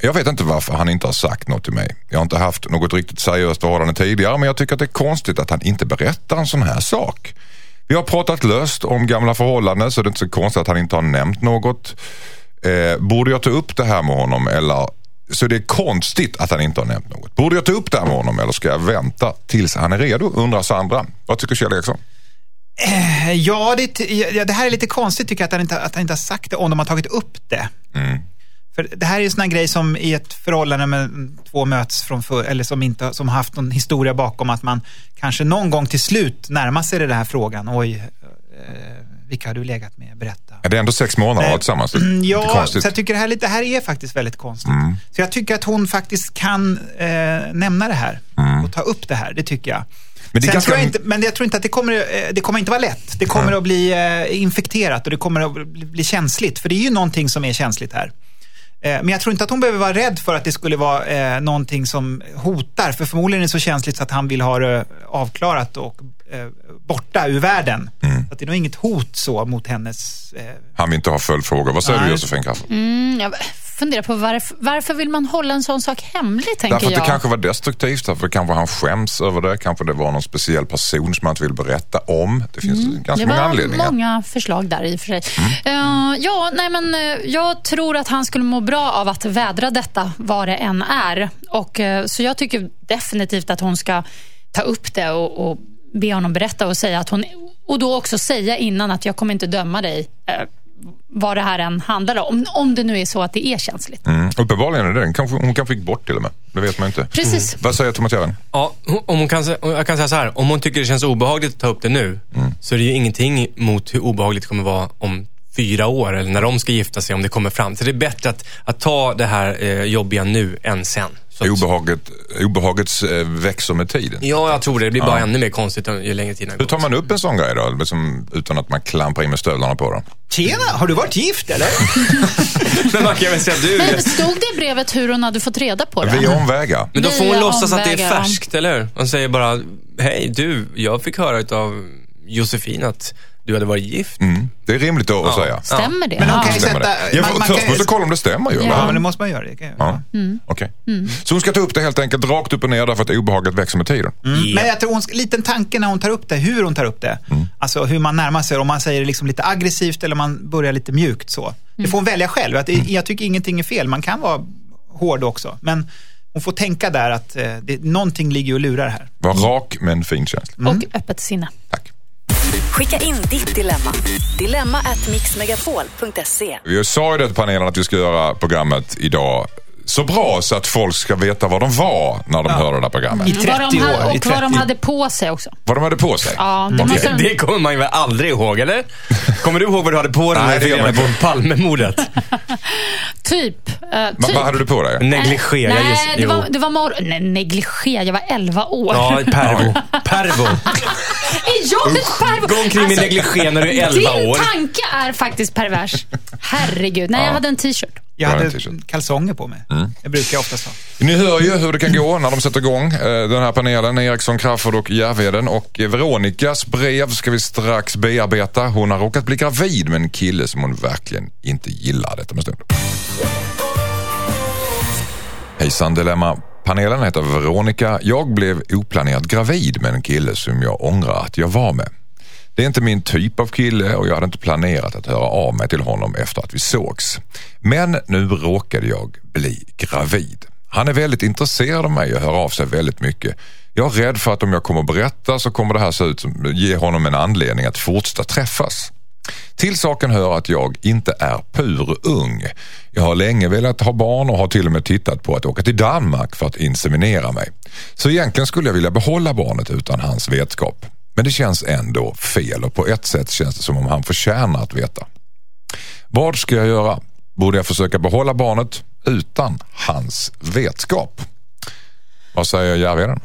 B: Jag vet inte varför han inte har sagt något till mig. Jag har inte haft något riktigt seriöst förhållande tidigare, men jag tycker att det är konstigt att han inte berättar en sån här sak. Vi har pratat löst om gamla förhållanden, så det är inte så konstigt att han inte har nämnt något. Eh, borde jag ta upp det här med honom eller så det är konstigt att han inte har nämnt något. Borde jag ta upp det här med honom eller ska jag vänta tills han är redo? Undrar Sandra. Vad tycker Kjell Eriksson?
D: Eh, Ja, det, ja, det här är lite konstigt tycker jag, att han inte, att han inte har sagt det om de har tagit upp det. För det här är ju en sån här grej som i ett förhållande med två möts från för, eller som inte som har haft någon historia bakom att man kanske någon gång till slut närmar sig den här frågan. Oj, eh, vilka har du legat med? Berätta.
B: Är det ändå sex månader vara tillsammans? Är lite
D: Ja, så jag tycker det här, är lite- det här är faktiskt väldigt konstigt. Så jag tycker att hon faktiskt kan eh, nämna det här och ta upp det här, det tycker jag.
B: Men det är
D: Sen
B: ganska-
D: tror jag inte, men jag tror inte att det kommer, eh, det kommer inte vara lätt. Det kommer att bli eh, infekterat och det kommer att bli, bli känsligt. För det är ju någonting som är känsligt här. Eh, Men jag tror inte att hon behöver vara rädd för att det skulle vara eh, någonting som hotar. För förmodligen är det så känsligt så att han vill ha det avklarat och borta ur världen.
B: Mm.
D: Att det är nog inget hot så mot hennes... Eh,
B: Han vill inte ha följdfrågor. Vad säger
D: Nej.
B: du Josefin Crafoord?
E: Mm, jag funderar på varför, varför vill man hålla en sån sak hemlig, tänker
B: Därför att
E: jag.
B: det kanske var destruktivt, därför kanske han skäms över det. Kanske det var någon speciell person som han inte vill berätta om. Det finns ganska
E: Det
B: många
E: var
B: anledningar.
E: många förslag där i och för sig.
B: Mm.
E: Eh, ja, nej men, eh, jag tror att han skulle må bra av att vädra detta, vad det än är. Och, eh, så jag tycker definitivt att hon ska ta upp det och, och be honom berätta och säga att hon... Och då också säga innan att jag kommer inte döma dig, eh, vad det här än handlar om. Om det nu är så att det är känsligt.
B: Mm. Uppenbarligen är det. Kanske, hon kanske gick bort till och med. Det vet man inte.
E: Precis.
B: Vad säger Thomas Järven?
C: Ja, om hon kan, jag kan säga så här. Om hon tycker det känns obehagligt att ta upp det nu, så är det ju ingenting mot hur obehagligt det kommer vara om fyra år eller när de ska gifta sig, om det kommer fram. Så det är bättre att, att ta det här eh, jobbiga nu än sen. Så
B: Obehaget, obehagets eh, växer med tiden.
C: ja, jag tror det. Det blir bara
B: Ja.
C: ännu mer konstigt ju längre tiden
B: Hur
C: går.
B: tar man upp en sån grej då? Liksom, utan att man klampar in med stövlarna på den?
D: Tjena, har du varit gift eller?
C: Men man kan väl säga du...
E: Men stod det i brevet hur hon hade fått reda på det?
B: Via omvägar.
C: Men då får hon
E: Via
C: låtsas att det är
E: omvägar,
C: färskt, eller hur? Hon säger bara, hej du, jag fick höra av Josefin att du hade varit gift.
B: Mm. Det är rimligt att att säga.
E: Stämmer det?
D: Men
E: Ja.
D: kan ju
B: Stämmer
D: sätta...
B: det? Ja,
D: man- man
B: först måste kolla om det stämmer ju.
E: Ja.
B: eller?
D: Ja, men det måste man göra. Det kan jag-
B: Ja. Okej. Så hon ska ta upp det helt enkelt rakt upp och ner därför att obehaget växer med tiden.
C: Ja.
D: Men jag tror hon, liten tanke när hon tar upp det, hur hon tar upp det. Alltså hur man närmar sig, om man säger det liksom lite aggressivt eller man börjar lite mjukt så. Det får hon välja själv. Att jag tycker ingenting är fel, man kan vara hård också. Men hon får tänka där att eh, det, någonting ligger och lurar här.
B: Var rak men fin känsla.
E: Och öppet sinne.
B: Tack.
A: Skicka in ditt dilemma. Dilemma at mixmegapol.se.
B: Vi sa ju det till panelen att vi ska göra programmet idag så bra så att folk ska veta vad de var när de hörde det här programmet.
D: I 30
E: vad de ha-
D: år.
E: Och vad de
D: 30.
E: hade på sig också.
B: Vad de hade på sig.
E: Ja, det måste de...
C: Det kommer man ju väl aldrig ihåg, eller? Kommer du ihåg vad du hade på dig när du reda på. Palmemordet?
E: Typ. eh,
B: Va,
E: typ.
B: vad hade du på dig?
C: Negligé. jag
E: Nej,
C: gissar-
E: det var, det var mor- Nej, negligé. Jag var 11 år.
C: Ja, pervo. Pervo.
E: Är jag ett pervo?
C: Gå omkring med negligé när du är 11
E: din
C: år.
E: tanke är faktiskt pervers. Herregud. Nej, jag hade en t-shirt.
D: Jag hade kalsonger på mig. Det brukar jag oftast ha.
B: Ni hör ju hur det kan gå när de sätter igång eh, den här panelen. Eriksson, Crafoord och Järvheden. Och eh, Veronikas brev ska vi strax bearbeta. Hon har råkat bli gravid med en kille som hon verkligen inte gillar. Detta med stund. Hejsan Dilemma. Panelen heter Veronica. Jag blev oplanerat gravid med en kille som jag ångrar att jag var med. Det är inte min typ av kille och jag hade inte planerat att höra av mig till honom efter att vi sågs. Men nu råkade jag bli gravid. Han är väldigt intresserad av mig och hör av sig väldigt mycket. Jag är rädd för att om jag kommer att berätta så kommer det här se ut som ge honom en anledning att fortsätta träffas. Till saken hör att jag inte är pur ung. Jag har länge velat ha barn och har till och med tittat på att åka till Danmark för att inseminera mig. Så egentligen skulle jag vilja behålla barnet utan hans vetskap. Men det känns ändå fel och på ett sätt känns det som om han förtjänar att veta. Vad ska jag göra? Borde jag försöka behålla barnet utan hans vetskap? Vad säger Järvheden?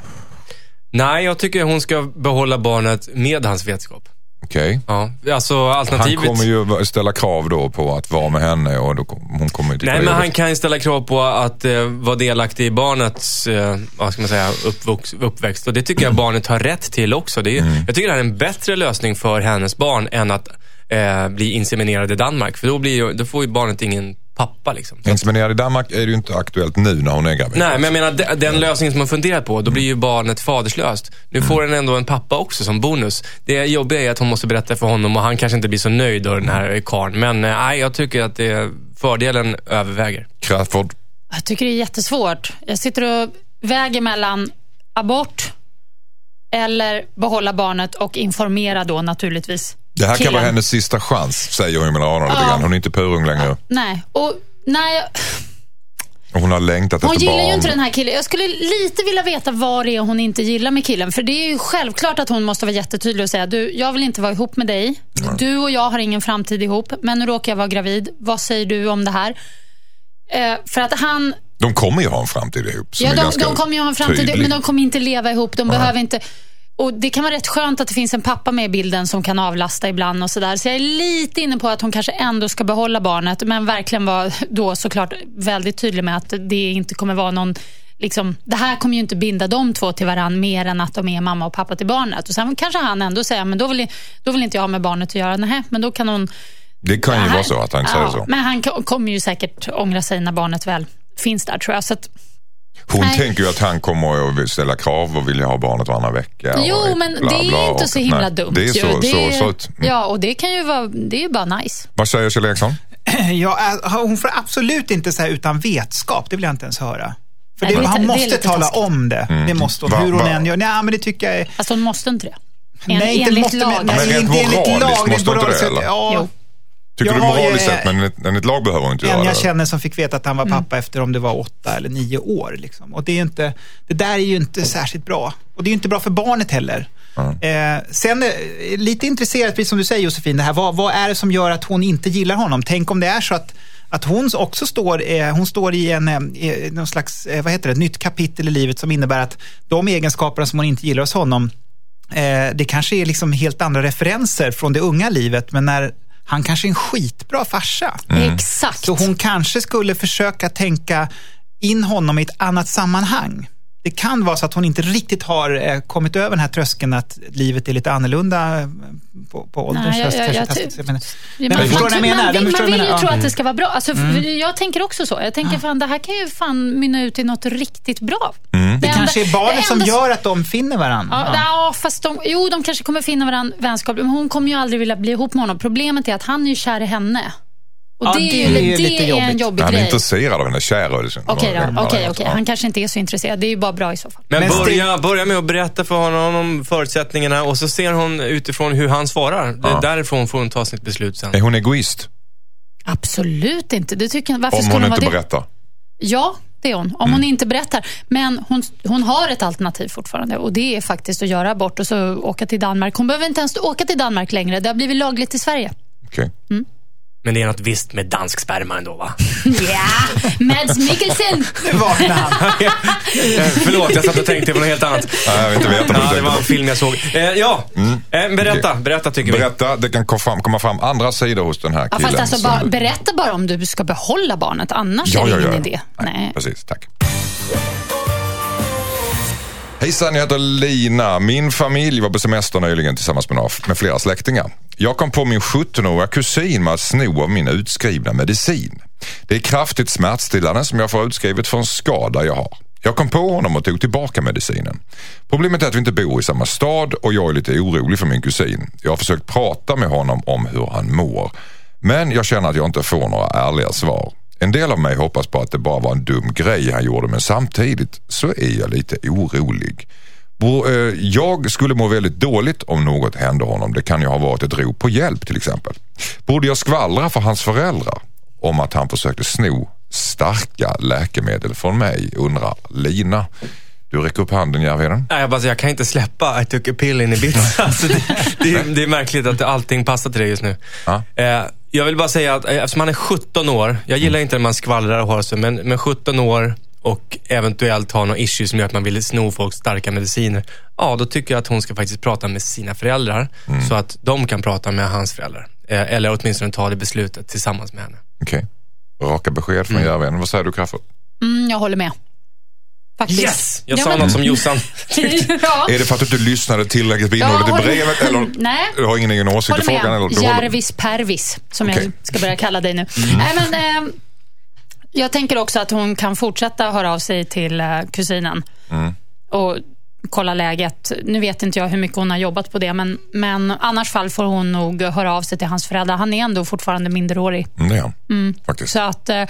C: Nej, jag tycker hon ska behålla barnet med hans vetskap.
B: Okej.
C: Ja, alltså
B: Han
C: alternativet...
B: kommer ju ställa krav då på att vara med henne och då, hon kommer ju
C: Nej, men han kan ju ställa krav på att eh, vara delaktig i barnets eh, vad ska man säga, uppvux, uppväxt. Och det tycker jag barnet har rätt till också. Det är,
B: Mm.
C: Jag tycker det här är en bättre lösning för hennes barn än att eh, bli inseminerad i Danmark. För då, blir, då får ju barnet ingen pappa. Liksom.
B: Inseminerad i Danmark är det ju inte aktuellt nu när hon är gravid.
C: Nej, men jag menar de- den lösningen som man funderat på, då blir ju barnet faderslöst. Nu får den ändå en pappa också som bonus. Det jobbiga är att hon måste berätta för honom och han kanske inte blir så nöjd då, den här karln. Men eh, nej, jag tycker att det, fördelen överväger.
B: Crafoord,
E: Jag tycker det är jättesvårt. Jag sitter och väger mellan abort eller behålla barnet och informera då naturligtvis
B: det här kan
E: killen.
B: vara hennes sista chans, säger hon raderna lite
E: Ja.
B: grann. Hon är inte purung längre.
E: Nej, och nej,
B: hon har längtat
E: hon
B: efter
E: gillar
B: barn.
E: ju inte den här killen. Jag skulle lite vilja veta vad det är hon inte gillar med killen. För det är ju självklart att hon måste vara jättetydlig och säga, du, jag vill inte vara ihop med dig. Du och jag har ingen framtid ihop, men nu råkar jag vara gravid. Vad säger du om det här? Eh, för att han,
B: De kommer ju ha en framtid ihop.
E: Ja, de, de kommer ju ha en framtid,
B: tydlig.
E: men de kommer inte leva ihop. De behöver inte... Och Det kan vara rätt skönt att det finns en pappa med i bilden som kan avlasta ibland. och Så, där. så jag är lite inne på att hon kanske ändå ska behålla barnet, men verkligen vara då såklart väldigt tydlig med att det inte kommer vara någon... Liksom, det här kommer ju inte binda de två till varandra mer än att de är mamma och pappa till barnet. Och Sen kanske han ändå säger, men då vill, då vill inte jag ha med barnet att göra. Nej, men då kan hon...
B: Det kan ju
E: Nej.
B: vara så att han säger
E: Ja,
B: så.
E: Men han ko- kommer ju säkert ångra sig när barnet väl finns där, tror jag. Så att,
B: Hon
E: Nej.
B: tänker ju att han kommer att ställa krav och vilja ha barnet varannan vecka.
E: Jo,
B: och
E: men
B: bla,
E: det är
B: bla,
E: inte
B: och-
E: så himla
B: nej,
E: dumt.
B: Det är
E: ju.
B: så,
E: det
B: så, så, att- mm.
E: Ja, och det kan ju vara, det är ju bara nice.
B: Vad säger Kjell Eriksson?
D: Ja, hon får absolut inte säga utan vetskap, det vill jag inte ens höra. För
E: Nej,
D: det,
E: det
D: han
E: det
D: måste
E: lite
D: tala
E: taskigt.
D: om det. Det måste hon,
B: Va-
D: hur hon
B: va-
D: än gör. Nej, men det tycker jag är...
E: Fast hon måste inte det. En,
D: Nej, inte
E: enligt
D: måste,
E: lag.
D: men,
B: Men rent
D: inte enligt
B: moraliskt
D: lag,
B: måste
D: rent
B: inte det, eller?
D: Ja,
E: Jo.
B: Tycker
D: Jag
B: du moraliskt sett, men enligt, enligt lag behöver hon inte
D: En
B: göra
D: jag
B: det.
D: känner som fick veta att han var
E: Mm.
D: pappa efter om det var åtta eller nio år. Liksom. Och det, är inte, det där är ju inte särskilt bra. Och det är ju inte bra för barnet heller. Eh, sen eh, lite intresserat, precis som du säger Josefin, det här, vad, vad är det som gör att hon inte gillar honom? Tänk om det är så att att hon också står, eh, hon står i en, eh, någon slags, eh, vad heter det, nytt kapitel i livet som innebär att de egenskaperna som hon inte gillar hos honom, eh, det kanske är liksom helt andra referenser från det unga livet, men när han kanske är en skitbra farsa.
E: Exakt.
D: Så hon kanske skulle försöka tänka in honom i ett annat sammanhang. Det kan vara så att hon inte riktigt har eh, kommit över den här tröskeln att livet är lite annorlunda eh, på, på ålderns
E: Nej, jag-
D: höst.
E: jag- jag
D: testas.
E: ty-
D: Men-
E: Ja,
D: men
E: man,
D: förstår
E: man,
D: jag
E: man,
D: menar?
E: vill, man vill
D: jag
E: ju
D: menar?
E: tro
D: Ja.
E: att det ska vara bra. Alltså, för Jag tänker också så. Jag tänker fan, det här kan ju fan mynna ut i något riktigt bra.
D: Det kanske är barnet som
E: enda-
D: gör att de finner varandra.
E: Ja, ja, fast de, jo, de kanske kommer finna varandra vänskapligt, men hon kommer ju aldrig vilja bli ihop med honom. Problemet är att han är ju kär i henne. Och
D: Ja,
E: det,
D: det
E: är, ju, det
D: lite
E: är en
D: jobbigt.
E: jobbig
B: Han är
E: grej.
B: intresserad av henne, kär.
E: Okej okej,
B: ja.
E: okej. Han kanske inte är så intresserad. Det är ju bara bra i så fall.
C: Men,
D: Men
C: börja, börja med att berätta för honom om förutsättningarna och så ser hon utifrån hur han svarar. Det,
B: Ja.
C: Därifrån får hon ta sitt beslut sen.
B: Är hon egoist?
E: Absolut inte. Det tycker jag, varför
B: Om
E: skulle
B: hon
E: hon
B: inte
E: vara det?
B: berättar?
E: Ja, det är hon. Om hon inte berättar. Men hon, hon har ett alternativ fortfarande och det är faktiskt att göra abort och så åka till Danmark. Hon behöver inte ens åka till Danmark längre. Det har blivit lagligt i Sverige.
B: Okej.
C: Men det är något visst med dansk sperma ändå va?
E: Ja, Mads Mikkelsen.
D: Nu vaknar han.
C: Eh, Förlåt, jag satt och tänkte på något helt annat.
B: Nej, jag vill inte vad
C: Ja, det var en film jag såg. Eh, ja, eh, berätta. Berätta tycker
B: på.
C: vi.
B: Berätta, det kan komma fram, komma fram andra sidor hos den här
E: Ja,
B: killen.
E: fast alltså,
B: som-
E: bara, berätta bara om du ska behålla barnet, annars
B: Ja,
E: är det
B: ja,
E: ingen
B: ja.
E: idé. Nej.
B: Precis, tack. Hejsan, jag heter Lina. Min familj var på semester nyligen tillsammans med, några, med flera släktingar. Jag kom på min 17-åriga kusin med att sno av min utskrivna medicin. Det är kraftigt smärtstillande som jag får utskrivet för en skada jag har. Jag kom på honom och tog tillbaka medicinen. Problemet är att vi inte bor i samma stad och jag är lite orolig för min kusin. Jag har försökt prata med honom om hur han mår. Men jag känner att jag inte får några ärliga svar. En del av mig hoppas på att det bara var en dum grej han gjorde men samtidigt så är jag lite orolig. Eh, Jag skulle må väldigt dåligt om något hände honom. Det kan ju ha varit ett rop på hjälp till exempel. Borde jag skvallra för hans föräldrar om att han försökte sno starka läkemedel från mig, undrar Lina. Du räcker upp handen Järvheden.
C: Nej, jag, bara, jag kan inte släppa I took a pill in Ibiza. Alltså, det, det, är- det är märkligt att allting passar till dig just nu.
B: Ja.
C: Eh, jag vill bara säga att eh, eftersom han är 17 år, jag gillar inte när man skvallrar och har så, men, men 17 år och eventuellt har någon issue som gör att man vill sno folks starka mediciner. Ja, då tycker jag att hon ska faktiskt prata med sina föräldrar så att de kan prata med hans föräldrar. Eh, eller åtminstone ta det beslutet tillsammans med henne.
B: Okej. Raka besked från Järvheden. Vad säger du Crafoord?
E: Mm, jag håller med. Faktiskt.
C: Yes! Jag
E: Ja,
C: sa
E: men-
C: något som Jossan.
E: ja.
B: Är det för att du inte lyssnade tillräckligt på innehållet
E: Ja,
B: i brevet eller
E: Nej.
B: du har ingen egen åsikt i frågan? Eller? Du
E: Järvis pervis, som
B: Okej.
E: jag ska börja kalla dig nu. Nej, men, eh, jag tänker också att hon kan fortsätta höra av sig till eh, kusinen och kolla läget. Nu vet inte jag hur mycket hon har jobbat på det, men, men annars fall får hon nog höra av sig till hans föräldrar. Han är ändå fortfarande minderårig.
B: Mm, det är han. Faktiskt.
E: Så att, eh,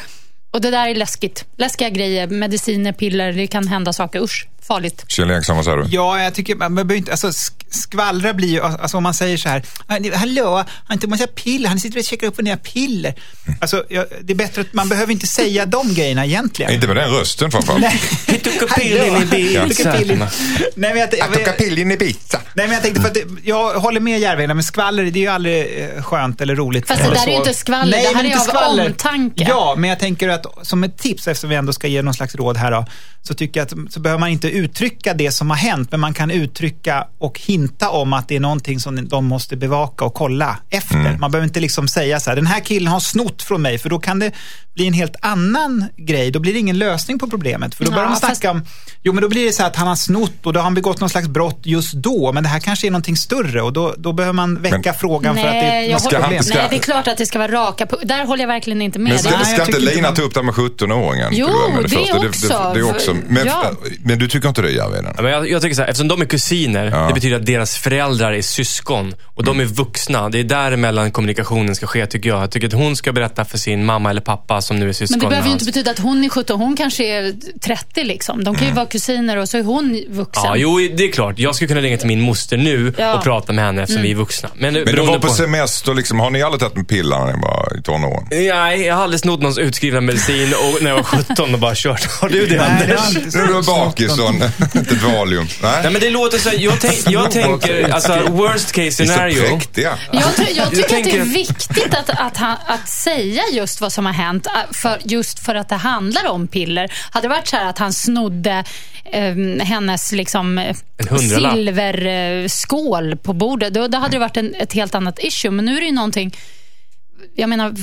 E: och det där är läskigt. Läskiga grejer, mediciner, piller, det kan hända saker. Usch, farligt.
B: Kjell Eriksson, vad säger du?
D: Ja, jag tycker man behöver inte, alltså sk- skvallra blir ju, alltså om man säger så här, "Ah, hallå, har inte massa piller, han sitter och käkar upp och ner piller. Alltså, ja, det är bättre att man behöver inte säga de grejerna egentligen.
B: Inte med den rösten framförallt.
D: Nej.
C: He took a pill in
D: Hallå,
C: Ibiza.
D: he took a pill in- Nej, men jag, jag, jag,
B: pillen i pizza.
D: Nej, men jag tänkte för att jag håller med Järvheden, men skvaller det är ju aldrig eh, skönt eller roligt.
E: Fast det där är ju inte skvaller, det här är av
D: skvaller.
E: omtanke.
D: Ja, men jag tänker att som ett tips, eftersom vi ändå ska ge någon slags råd här då, så tycker jag att så behöver man inte uttrycka det som har hänt, men man kan uttrycka och hinta om att det är någonting som de måste bevaka och kolla efter.
B: Mm.
D: Man behöver inte liksom säga så här, den här killen har snott från mig, för då kan det bli en helt annan grej. Då blir det ingen lösning på problemet. För då börjar
E: Ja,
D: man snacka
E: fast-
D: om, jo men då blir det så här att han har snott och då har han begått någon slags brott just då, men det här kanske är någonting större och då, då behöver man väcka
B: Men-
D: frågan för att det är
E: Nej,
D: något
B: han-
D: problem.
B: ska-
E: nej, det är klart att det ska vara raka Där håller jag verkligen inte med.
B: Men ska,
E: Det-
D: Nej,
B: ska inte Lina
D: man-
B: ta upp det med 17-åringen?
E: Jo, det också.
B: Det, det också. Men,
E: Ja.
B: men du tycker inte det Järvheden?
C: Ja, men jag, jag tycker så här, eftersom de är kusiner,
B: Ja.
C: det betyder att deras föräldrar är syskon. Och de är vuxna. Det är däremellan kommunikationen ska ske, tycker jag. Jag tycker att hon ska berätta för sin mamma eller pappa som nu är syskon
E: Men det
C: med
E: behöver ju inte betyda att hon är 17, hon kanske är 30 liksom. De kan ju vara kusiner och så är hon vuxen.
C: Ja, jo, det är klart. Jag skulle kunna ringa till min moster nu
E: Ja.
C: och prata med henne eftersom vi är vuxna. Men,
B: Men du var på semester, liksom, har ni aldrig tagit en pilla när ni var i tonåren?
C: Nej, jag har aldrig snott någons utskrivna medicin och när jag var 17 och bara kört. Har du det
D: Nej,
C: Anders?
D: inte
B: Nu är du bakis och inte ett Valium. Nej,
C: Nej men det låter så här, jag, tänk, jag tänker, alltså worst case
B: så
C: scenario.
B: präktiga.
E: Jag, tror- jag tycker att det är
C: att-
E: viktigt att, att, han, att säga just vad som har hänt, äh, för, just för att det handlar om piller. Hade det varit så här att han snodde eh, hennes liksom, eh, silverskål på bordet, då, då hade det varit en, ett helt annat issue. Men nu är det ju någonting, jag menar,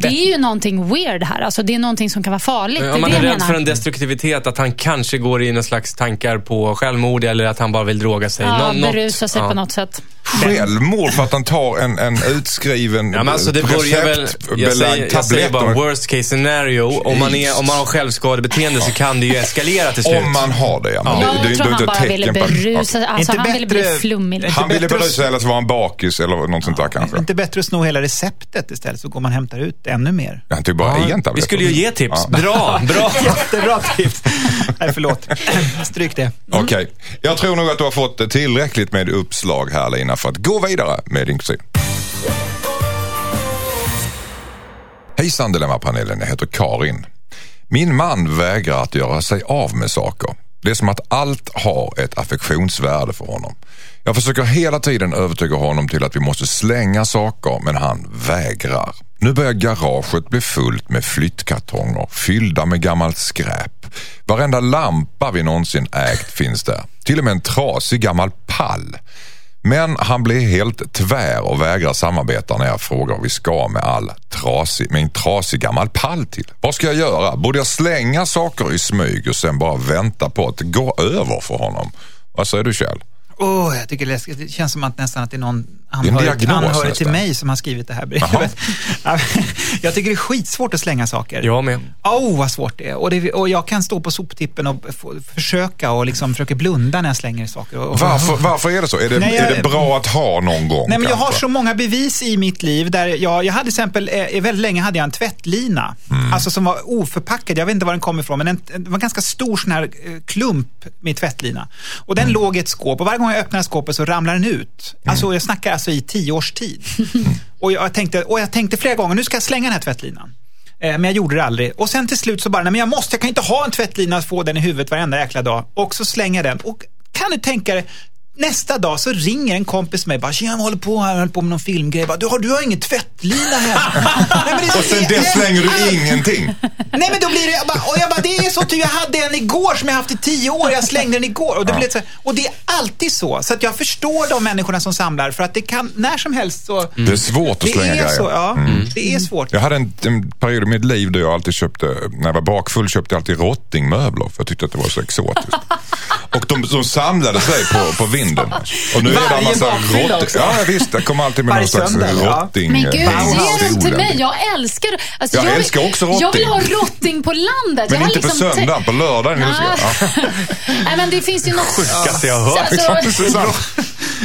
E: det är ju någonting weird här. Alltså, det är någonting som kan vara farligt. det
C: Om man
E: det
C: är
E: jag
C: rädd för en destruktivitet, att han kanske går in i någon slags tankar på självmord eller att han bara vill droga sig.
E: Ja,
C: Nå- något-
E: berusa sig
C: ja.
E: på något sätt.
B: Självmord för att han tar en, en utskriven
C: Ja, men alltså det börjar väl, jag säger, jag säger bara worst case scenario. Om man, är, om man har självskadebeteende så kan det ju eskalera till slut.
B: Om man har det, ja. Men
E: Jag
B: det, det,
E: tror
B: det är
E: han
B: inte
E: bara ville berusa Alltså,
D: Inte
E: han ville bli flummig.
D: Inte
B: Han ville berusa sig eller så var han bakis eller något sånt där kanske.
D: Inte bättre att sno hela receptet istället så går man och hämtar ut ännu mer.
B: Han tog bara en tablett.
C: vi skulle ju ge tips.
B: Ja.
C: Bra, bra.
D: Jättebra tips. Nej, förlåt. Stryk det.
B: Okej, jag tror nog att du har fått tillräckligt med uppslag här Lina för att gå vidare med din kusin. Hejsan Dilemmapanelen, jag heter Karin. Min man vägrar att göra sig av med saker. Det är som att allt har ett affektionsvärde för honom. Jag försöker hela tiden övertyga honom till att vi måste slänga saker men han vägrar. Nu börjar garaget bli fullt med flyttkartonger fyllda med gammalt skräp. Varenda lampa vi någonsin ägt finns där. Till och med en trasig gammal pall. Men han blir helt tvär och vägrar samarbeta när jag frågar vad vi ska med all trasig, med en trasig gammal pall till. Vad ska jag göra? Borde jag slänga saker i smyg och sen bara vänta på att det går över för honom? Vad säger du Kjell?
D: Åh, jag tycker det, är läskigt. det känns som att nästan att det är någon anhörig, anhörig till mig som har skrivit det här brevet. jag tycker det är skitsvårt att slänga saker.
C: Jag med.
D: Åh, vad svårt det är. Och, det, och jag kan stå på soptippen och försöka och liksom försöka blunda när jag slänger saker. Och,
B: Varför, varför är det så? Är det,
D: Nej, jag-
B: är det bra att ha någon gång
D: Nej, men jag har så många bevis i mitt liv. Där jag, jag hade till exempel, eh, väldigt länge hade jag en tvättlina.
B: Mm.
D: Alltså som var oförpackad. Jag vet inte var den kom ifrån, men en, det var en ganska stor sån här eh, klump med tvättlina. Och den
B: Mm.
D: låg i ett skåp och varje gång jag öppnade skåpet så ramlade den ut. Alltså jag snackar alltså i tio års tid. och, jag tänkte, och jag tänkte flera gånger, nu ska jag slänga den här tvättlinan. Eh, Men jag gjorde det aldrig. Och sen till slut så bara, nej men jag måste, jag kan inte ha en tvättlina och få den i huvudet varenda jäkla dag. Och så slänger jag den. Och kan du tänka dig, nästa dag så ringer en kompis mig bara, tjena jag håller på här, jag håller på med någon filmgrej. Bara, du, har, du har ingen tvättlina här. nej,
B: Och sen
D: det-
B: det slänger du ingenting.
D: Nej men då blir det, jag bara, och jag bara, det är så ty jag hade en igår som jag haft i tio år, jag slängde den igår. Och det, blev så, och det är alltid så. Så att jag förstår de människorna som samlar, för att det kan, när som helst så...
B: Det är svårt att
D: Det
B: slänga
D: är
B: grejer.
D: så, ja. Det är svårt.
B: Jag hade en, en period i mitt liv där jag alltid köpte, när jag var bakfull, köpte jag alltid rottingmöbler för jag tyckte att det var så exotiskt. Och de, de samlade sig på, på vinden. Och nu är det en massa. Ja visst, det kommer alltid med
D: Varje
B: någon slags
D: söndag, ja.
B: rotting.
E: Men gud,
B: eh,
E: ge dem till mig. Jag älskar alltså,
B: Jag
E: vill-
B: älskar också rotting.
E: Jag vill ha rotting på landet.
B: Men
E: jag har
B: inte på
E: liksom
B: söndagen, på lördagen. Ja.
E: Nej, men det finns ju något...
C: Sjukaste jag har hört.
E: Alltså,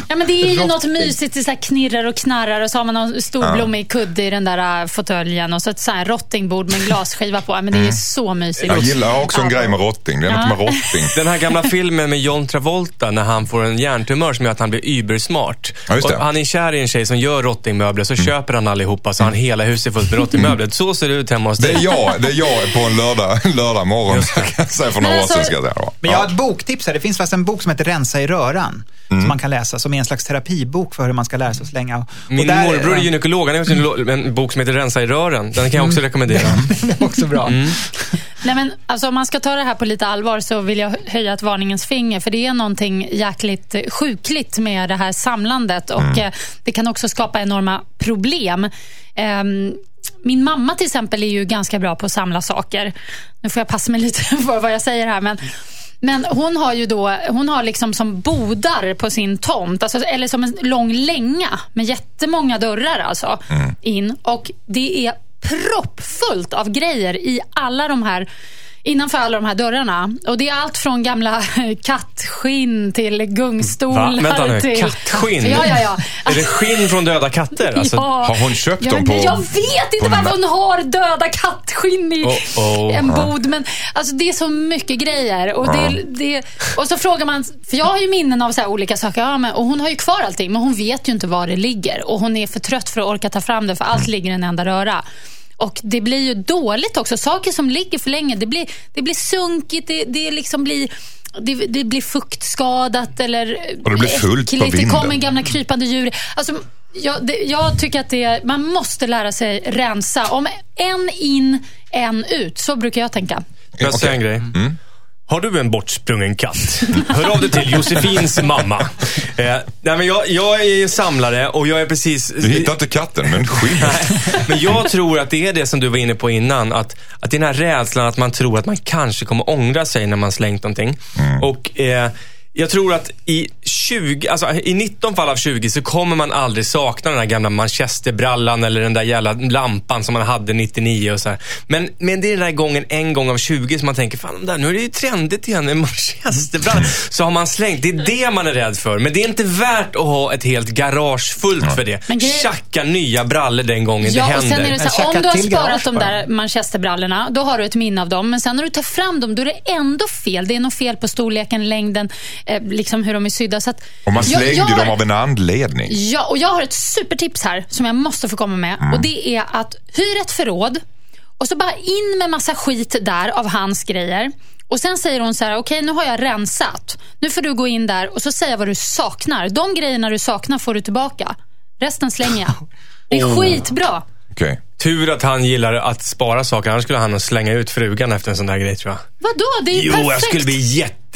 E: ja, men det är ju något mysigt, det så här knirrar och knarrar och så har man någon stor blommig kudde i den där äh, fåtöljen och så ett så här rottingbord med en glasskiva på. Ja, Men det är så mysigt.
B: Jag gillar också en
E: Ja.
B: grej med rotting. Det är något med rotting.
C: Den här gamla filmen med John Travolta när han får en hjärntumör som gör att han blir übersmart.
B: Ja, det. Mm.
C: Och han är kär i en tjej som gör rottingmöbler, så köper han allihopa så han hela huset fullt med rottingmöbler. Så ser det ut hemma hos
B: Det
C: dig.
B: är jag, det är jag på en lördag, lördag morgon. kan säga för några
E: Men
B: år sedan.
E: alltså-
B: Ska jag säga.
D: Men jag har ett boktips här. Det finns faktiskt en bok som heter Rensa i röran. Som man kan läsa, som är en slags terapibok för hur man ska lära sig att slänga. Och
C: Min
D: där-
C: morbror är gynekolog. Han har gjort en- bok som heter Rensa i rören. Den kan jag också rekommendera.
D: Det är också bra.
E: Nej, men, alltså, om man ska ta det här på lite allvar så vill jag höja ett varningens finger. För det är någonting jäkligt eh, sjukligt med det här samlandet. Och eh, Det kan också skapa enorma problem. Ehm, min mamma till exempel är ju ganska bra på att samla saker. Nu får jag passa mig lite för vad jag säger här. Men, men hon har ju då, hon har liksom som bodar på sin tomt, alltså, eller som en lång länga med jättemånga dörrar alltså, in. Och det är proppfullt av grejer i alla de här innanför alla de här dörrarna. Och Det är allt från gamla kattskinn till gungstolar.
C: Va? Vänta nu,
E: till...
C: kattskinn?
E: Ja, ja, ja.
C: Är det skinn från döda katter? Alltså,
E: ja.
B: har hon köpt
E: ja,
B: dem på-
E: Jag vet inte varför hon har döda kattskinn i
C: Oh, oh.
E: en bod. Men alltså, det är så mycket grejer. Och, det, det, och så frågar man, för jag har ju minnen av så olika saker. Ja, men, och hon har ju kvar allting, men hon vet ju inte var det ligger. Och hon är för trött för att orka ta fram det, för allt ligger i en enda röra. Och det blir ju dåligt också. Saker som ligger för länge, det blir, det blir sunkigt, det, det liksom blir... Det, det blir fuktskadat eller
B: Och det blir fullt på
E: äckligt. Det
B: vinden.
E: kommer gamla krypande djur. Alltså, jag, det, jag tycker att det, man måste lära sig rensa. Om en in, en ut. Så brukar jag tänka.
C: Jag säga en grej? Har du en bortsprungen katt? Hör av dig till Josefins mamma. Eh, nej, men jag, jag är samlare och jag är precis...
B: Du hittar inte katten, men skinnet.
C: Men jag tror att det är det som du var inne på innan. Att, att det är den här rädslan att man tror att man kanske kommer ångra sig när man slängt någonting. Och eh, jag tror att i 20, alltså i 19 fall av 20 så kommer man aldrig sakna den här gamla manchesterbrallan eller den där jävla lampan som man hade 99 och så här. Men, men det är den där gången, en gång av 20 som man tänker, fan där, nu är det ju trendigt igen med manchesterbrallan. Så har man slängt, det är det man är rädd för. Men det är inte värt att ha ett helt garage fullt för det. Tjacka nya brallor den gången det
E: Ja, och
C: händer.
E: sen är det så här, om du har sparat de där manchesterbrallorna, då har du ett minne av dem. Men sen när du tar fram dem, då är det ändå fel. Det är något fel på storleken, längden, eh, liksom hur de är sydda. Så att,
B: Och man
E: Jag-
B: slängde
E: jag har-
B: dem av en anledning.
E: Ja, och jag har ett supertips här som jag måste få komma med. Och Det är att hyr ett förråd och så bara in med massa skit där av hans grejer. Och Sen säger hon så här, okej nu har jag rensat. Nu får du gå in där och så säga vad du saknar. De grejerna du saknar får du tillbaka. Resten slänger jag. Det är skitbra.
B: Okej.
C: Tur att han gillar att spara saker, annars skulle han slänga ut frugan efter en sån där grej tror jag.
E: Vadå? Det är ju
C: Jo,
E: perfekt.
C: jag skulle bli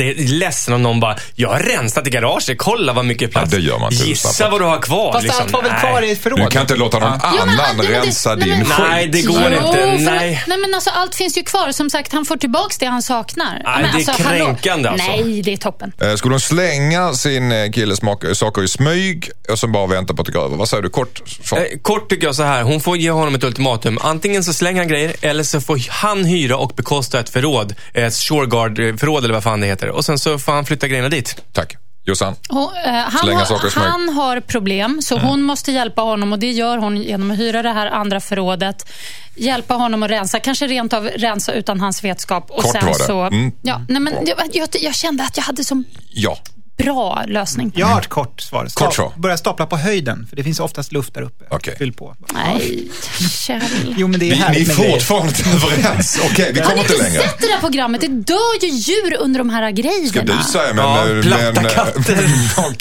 C: jätteledsen om någon bara, jag har rensat i garaget, kolla vad mycket plats.
B: Ja, det gör man inte,
C: Gissa vad du har kvar.
D: Fast
C: liksom.
D: allt var väl
C: Nej.
D: kvar i ett förråd?
B: Du kan inte låta någon
E: men-
B: annan
E: nej, men det-
B: rensa
E: nej,
B: din skit.
C: Nej, det går
E: Jo,
C: inte. Nej.
E: nej men alltså allt finns ju kvar. Som sagt, han får tillbaka det han saknar. Ja, men
C: det är
E: alltså, hallå.
C: kränkande, alltså.
E: Nej, det är toppen.
B: Eh, Skulle hon slänga sin eh, killes saker i smyg och sen bara vänta på att det går över? Vad säger du? Kort.
C: Eh, Kort tycker jag så här, hon får ge honom ett ultimatum. Antingen så slänger han grejer eller så får han hyra och bekosta ett förråd. Ett Shoreguard-förråd eller vad fan det heter. Och sen så får han flytta grejerna dit.
B: Tack. Jossan?
E: Hon, eh, han,
B: saker
E: har, han har problem, så hon måste hjälpa honom och det gör hon genom att hyra det här andra förrådet. Hjälpa honom att rensa, kanske rent av rensa utan hans vetskap. Och
B: Kort
E: sen
B: var det.
E: Så,
B: Mm.
E: ja, nej, men jag, jag, jag kände att jag hade så
B: Ja.
E: Bra lösning.
D: Jag har ett kort svar.
B: Kort svar.
D: Börja stapla på höjden, för det finns oftast luft där uppe.
B: Okej.
D: Fyll på.
E: Nej, Kjell.
D: Jo, men det är
B: Vi, ni är fortfarande inte överens. Okej, vi
E: Har
B: kommer
E: ni
B: inte
E: inte
B: längre.
E: sett det där programmet? Det dör ju djur under de här grejerna.
B: Ska du säga men...
C: Ja,
B: eh,
C: platta
B: men, eh,
C: katter.
B: ja,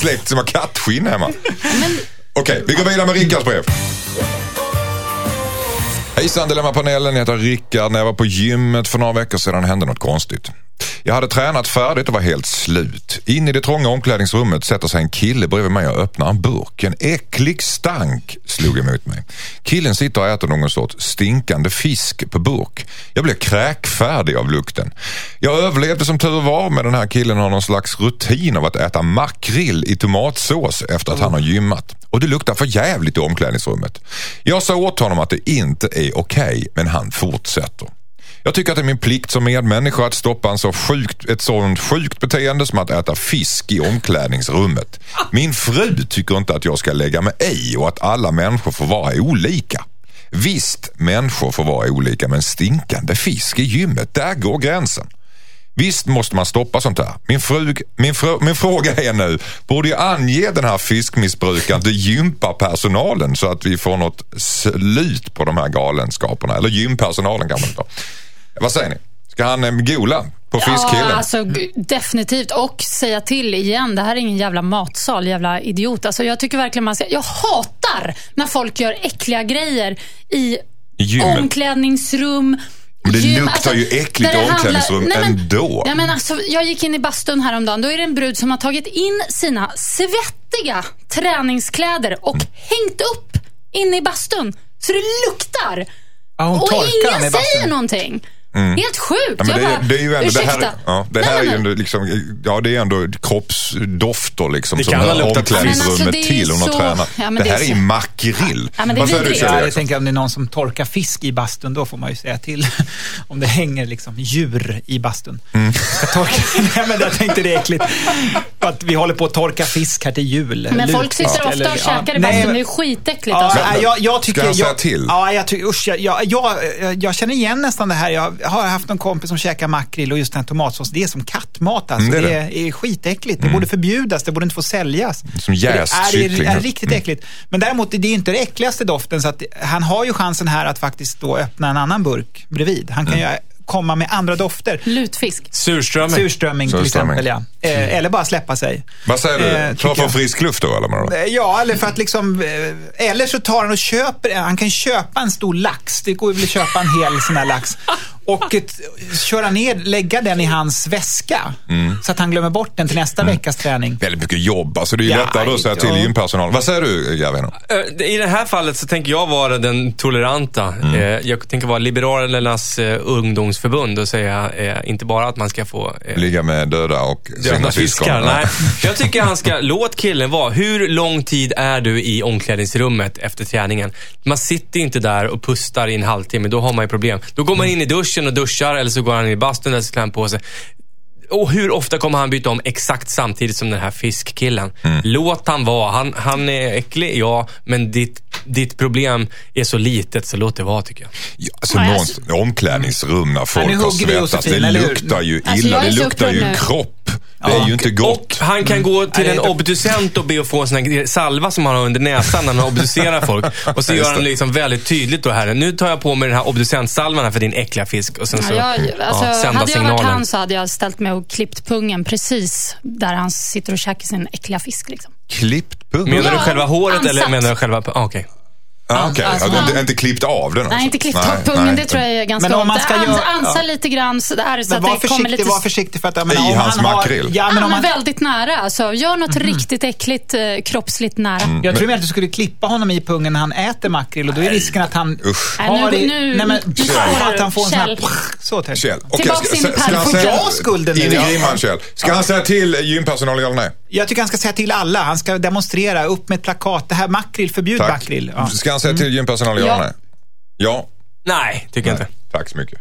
B: Släkt som har kattskinn hemma.
E: Men,
B: Okej, vi går vidare med Rickards brev. Hejsan Dilemmapanelen, jag heter Rickard. När jag var på gymmet för några veckor sedan hände något konstigt. Jag hade tränat färdigt och var helt slut. In i det trånga omklädningsrummet sätter sig en kille bredvid mig och öppnar en burk. En äcklig stank slog emot mig. Killen sitter och äter någon sorts stinkande fisk på burk. Jag blev kräkfärdig av lukten. Jag överlevde som tur var men den här killen har någon slags rutin av att äta makrill i tomatsås efter att han har gymmat. Och det luktar för jävligt i omklädningsrummet. Jag sa åt honom att det inte är okej men han fortsätter. Jag tycker att det är min plikt som medmänniska att stoppa en så sjukt, ett sådant sjukt beteende som att äta fisk i omklädningsrummet. Min fru tycker inte att jag ska lägga mig i och att alla människor får vara olika. Visst, människor får vara olika men stinkande fisk i gymmet, där går gränsen. Visst måste man stoppa sånt här. Min, frug, min, fru, min fråga är nu, borde jag ange den här fiskmissbrukaren till gympapersonalen så att vi får något slut på de här galenskaperna? Eller gympersonalen kan man ta. Vad säger ni? Ska han eh, gola på fiskkillen?
E: Ja, alltså, definitivt. Och säga till igen, det här är ingen jävla matsal, jävla idiot. Alltså, jag tycker verkligen man ska... Jag hatar när folk gör äckliga grejer i
B: gymmet.
E: omklädningsrum.
B: Men det
E: gym,
B: luktar ju äckligt i
E: det
B: omklädningsrum
E: Nej, men-
B: ändå.
E: Ja, men alltså, jag gick in i bastun häromdagen. Då är det en brud som har tagit in sina svettiga träningskläder och
B: Mm.
E: hängt upp inne i bastun. Så det luktar.
D: Ja,
E: och ingen säger någonting. Helt sjukt.
B: Ja, men det, är,
E: bara,
B: det är ju ändå, det
E: ursäkta.
B: här, ja, det
E: Nej,
B: här är ju liksom, ja det är ändå kroppsdofter liksom
C: Det
B: som hör omklädningsrummet
E: alltså, det
B: till. Hon har
E: så-
B: tränat.
E: Ja,
B: det
E: det är
B: här är
E: så-
B: ju makrill.
E: Ja, men det är
B: Vad säger du
D: Ja, jag tänker om det är någon som torkar fisk i bastun, då får man ju säga till. Om det hänger liksom djur i bastun.
B: Mm.
D: Ska torka. Nej, men jag tänkte det är äckligt. Att vi håller på att torka fisk här till jul.
E: Men folk sitter ofta
D: eller-
E: och
D: ja.
E: käkar i
D: Nej,
E: bastun. Det är skitäckligt.
D: Ja,
E: alltså.
D: nej, jag, jag tycker...
B: säga
D: jag,
B: till?
D: Ja, jag, tycker, usch, jag, jag, jag, jag känner igen nästan det här. Jag har haft en kompis som käkar makrill och just den här tomatsås. Det är som kattmat alltså.
B: Mm, det
D: det,
B: är
D: är, är skitäckligt. Det borde förbjudas. Det borde inte få säljas.
B: Som jäst
D: det är, det är, är riktigt äckligt. Men däremot, det är inte det äckligaste doften. Så att han har ju chansen här att faktiskt då öppna en annan burk bredvid. Han kan ju komma med andra dofter.
E: Lutfisk.
C: Surströmming.
D: Surströmming till exempel, ja. Eh, eller bara släppa sig.
B: Vad säger du?
D: Eh,
B: Ta
D: jag.
B: frisk luft då eller?
D: Eh, Ja, eller för att liksom... eh, Eller så tar han och köper, han kan köpa en stor lax. Det går ju väl att köpa en hel sån här lax. Och ett, köra ner, lägga den i hans väska. Så att han glömmer bort den till nästa veckas träning.
B: Väldigt mycket jobb. Alltså det är ju
D: Ja,
B: lättare att säga till
D: ja.
B: gympersonal. Vad säger du Gavin?
C: Eh, I det här fallet så tänker jag vara den toleranta.
B: Mm.
C: Eh, Jag tänker vara Liberalernas eh, ungdomsförbund och säga eh, inte bara att man ska få
B: Ligga med döda och
C: Döda
B: sina
C: fiskar. Nej. Jag tycker han ska, låt killen vara. Hur lång tid är du i omklädningsrummet efter träningen? Man sitter inte där och pustar i en halvtimme, då har man ju problem. Då går man in i duschen och duschar eller så går han i bastun eller så klär han på sig. Och hur ofta kommer han byta om exakt samtidigt som den här fiskkillen?
B: Mm.
C: Låt han vara. Han, han är äcklig, ja, men ditt, ditt problem är så litet så låt det vara tycker jag.
B: Ja, alltså
E: Nej,
B: någonstans, omklädningsrum när folk har svettats. Det luktar ju
E: Alltså,
B: illa.
E: är
B: det luktar ju kropp. Det är ju inte
C: Och
B: gott.
C: han kan gå till en obducent och be att få en sån här salva som han har under näsan när han obducerar folk. Och så gör han liksom väldigt tydligt då här. Nu tar jag på mig den här obducentsalvan här för din äckliga fisk. Och sen så
E: Ja, jag, alltså,
C: ja, sända
E: hade jag varit han så hade jag ställt mig och klippt pungen precis där han sitter och käkar sin äckliga fisk. Liksom.
B: Klippt pung.
C: Menar du själva håret eller
E: ansatt.
C: menar du själva... Ah, Okej.
B: Ah, Okej,
E: Alltså,
B: alltså, inte,
E: ja.
B: inte klippt av den?
E: Nej,
B: alltså.
E: inte klippt av
B: Nej,
E: pungen.
B: nej.
E: Det tror jag är ganska
D: Men om man
E: ont.
D: ska
E: Ans-
D: göra-
E: Ansa
D: ja.
E: lite grann sådär så
D: Men
E: att det kommer
D: försiktig,
E: lite...
D: var försiktig för att... jag
B: I
D: menar, om
B: hans
D: han har-
B: makrill.
D: Ja, men om
E: men
D: man,
E: väldigt nära. Alltså, gör något riktigt äckligt, eh, kroppsligt nära.
B: Mm.
D: jag tror att du skulle klippa honom i pungen när han äter makrill och då är risken att han
B: Usch.
E: Nej,
D: har
E: nu-
D: i-
E: nu-
D: nej, men,
E: nu spårar
D: att han får en sån här...
E: Kjell.
D: Så tänker
B: Kjell,
E: Tillbaks
B: ska-
E: in i
B: säga-
D: Får jag skulden nu?
B: In i grimman Kjell. Ska han säga till gympersonal eller nej?
D: Jag tycker han ska säga till alla. Han ska demonstrera, upp med ett plakat. Det här makrill, förbjud makrill.
B: Han säga till gympersonal eller
E: Ja.
B: nej? Ja.
C: Nej, tycker jag inte.
B: Tack så mycket.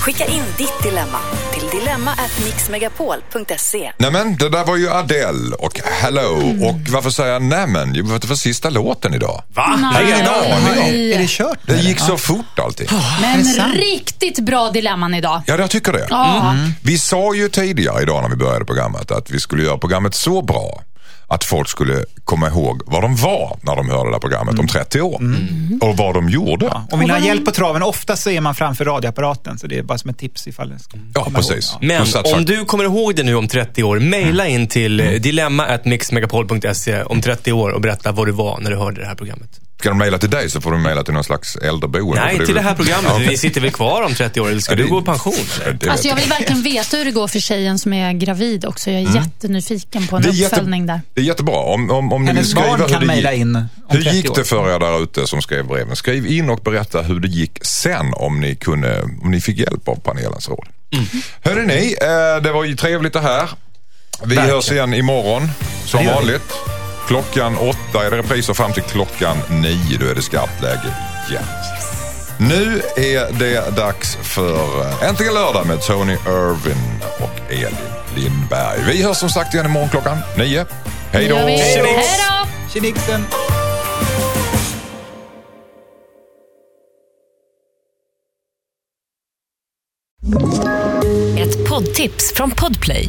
A: Skicka in ditt dilemma till dilemma@mixmegapol.se.
B: Nämen, det där var ju Adele och Hello. Och varför säger jag nämen? Jo, för att det var sista låten idag.
C: Va?
B: Jag har ingen aning om.
E: Nej.
D: Är det kört?
B: Det gick så fort allting.
E: Men
D: det sant?
E: riktigt bra dilemman idag.
B: Ja, jag tycker det.
E: Ja.
B: Vi sa ju tidigare idag när vi började programmet att vi skulle göra programmet så bra att folk skulle komma ihåg var de var när de hörde det här programmet om 30 år. Och vad de gjorde. Ja,
D: Om vill ha hjälp på traven, ofta så är man framför radioapparaten. Så det är bara som ett tips ifall det ska komma
B: precis.
D: ihåg.
C: Men om du kommer ihåg det nu om 30 år, mejla in till mm. dilemma.mixmegapol.se om 30 år och berätta var du var när du hörde det här programmet.
B: Ska de mejla till dig så får de mejla till någon slags äldreboende.
C: Nej, till det
B: väl-
C: här programmet.
B: Ja.
C: Vi sitter väl kvar om 30 år, eller ska
B: Ja, det-
C: du gå i pension? Eller?
E: Alltså jag vill verkligen veta hur det går för tjejen som är gravid också. Jag är jättenyfiken på en
B: är, jätte,
E: uppföljning där.
B: det är jättebra. Om, om, om ni vill
D: Hennes
B: skriva
D: barn kan
B: det
D: mejla
B: gick,
D: in om
B: Hur
D: 30
B: gick
D: år.
B: det för er där ute som skrev breven? Skriv in och berätta hur det gick sen om ni, kunde, om ni fick hjälp av panelens råd. Mm. Hörde ni, eh, det var ju trevligt det här. Vi
D: Verkligen.
B: hörs igen imorgon som vanligt. Klockan åtta är det repriser fram till klockan nio. Då är det skarpt läge igen. Nu är det dags för eh, Äntligen lördag med Tony Irvin och Elin Lindberg. Vi hörs som sagt igen imorgon klockan nio. Hej då!
E: Hej då!
D: Tjenixen!
A: Ett poddtips från Podplay.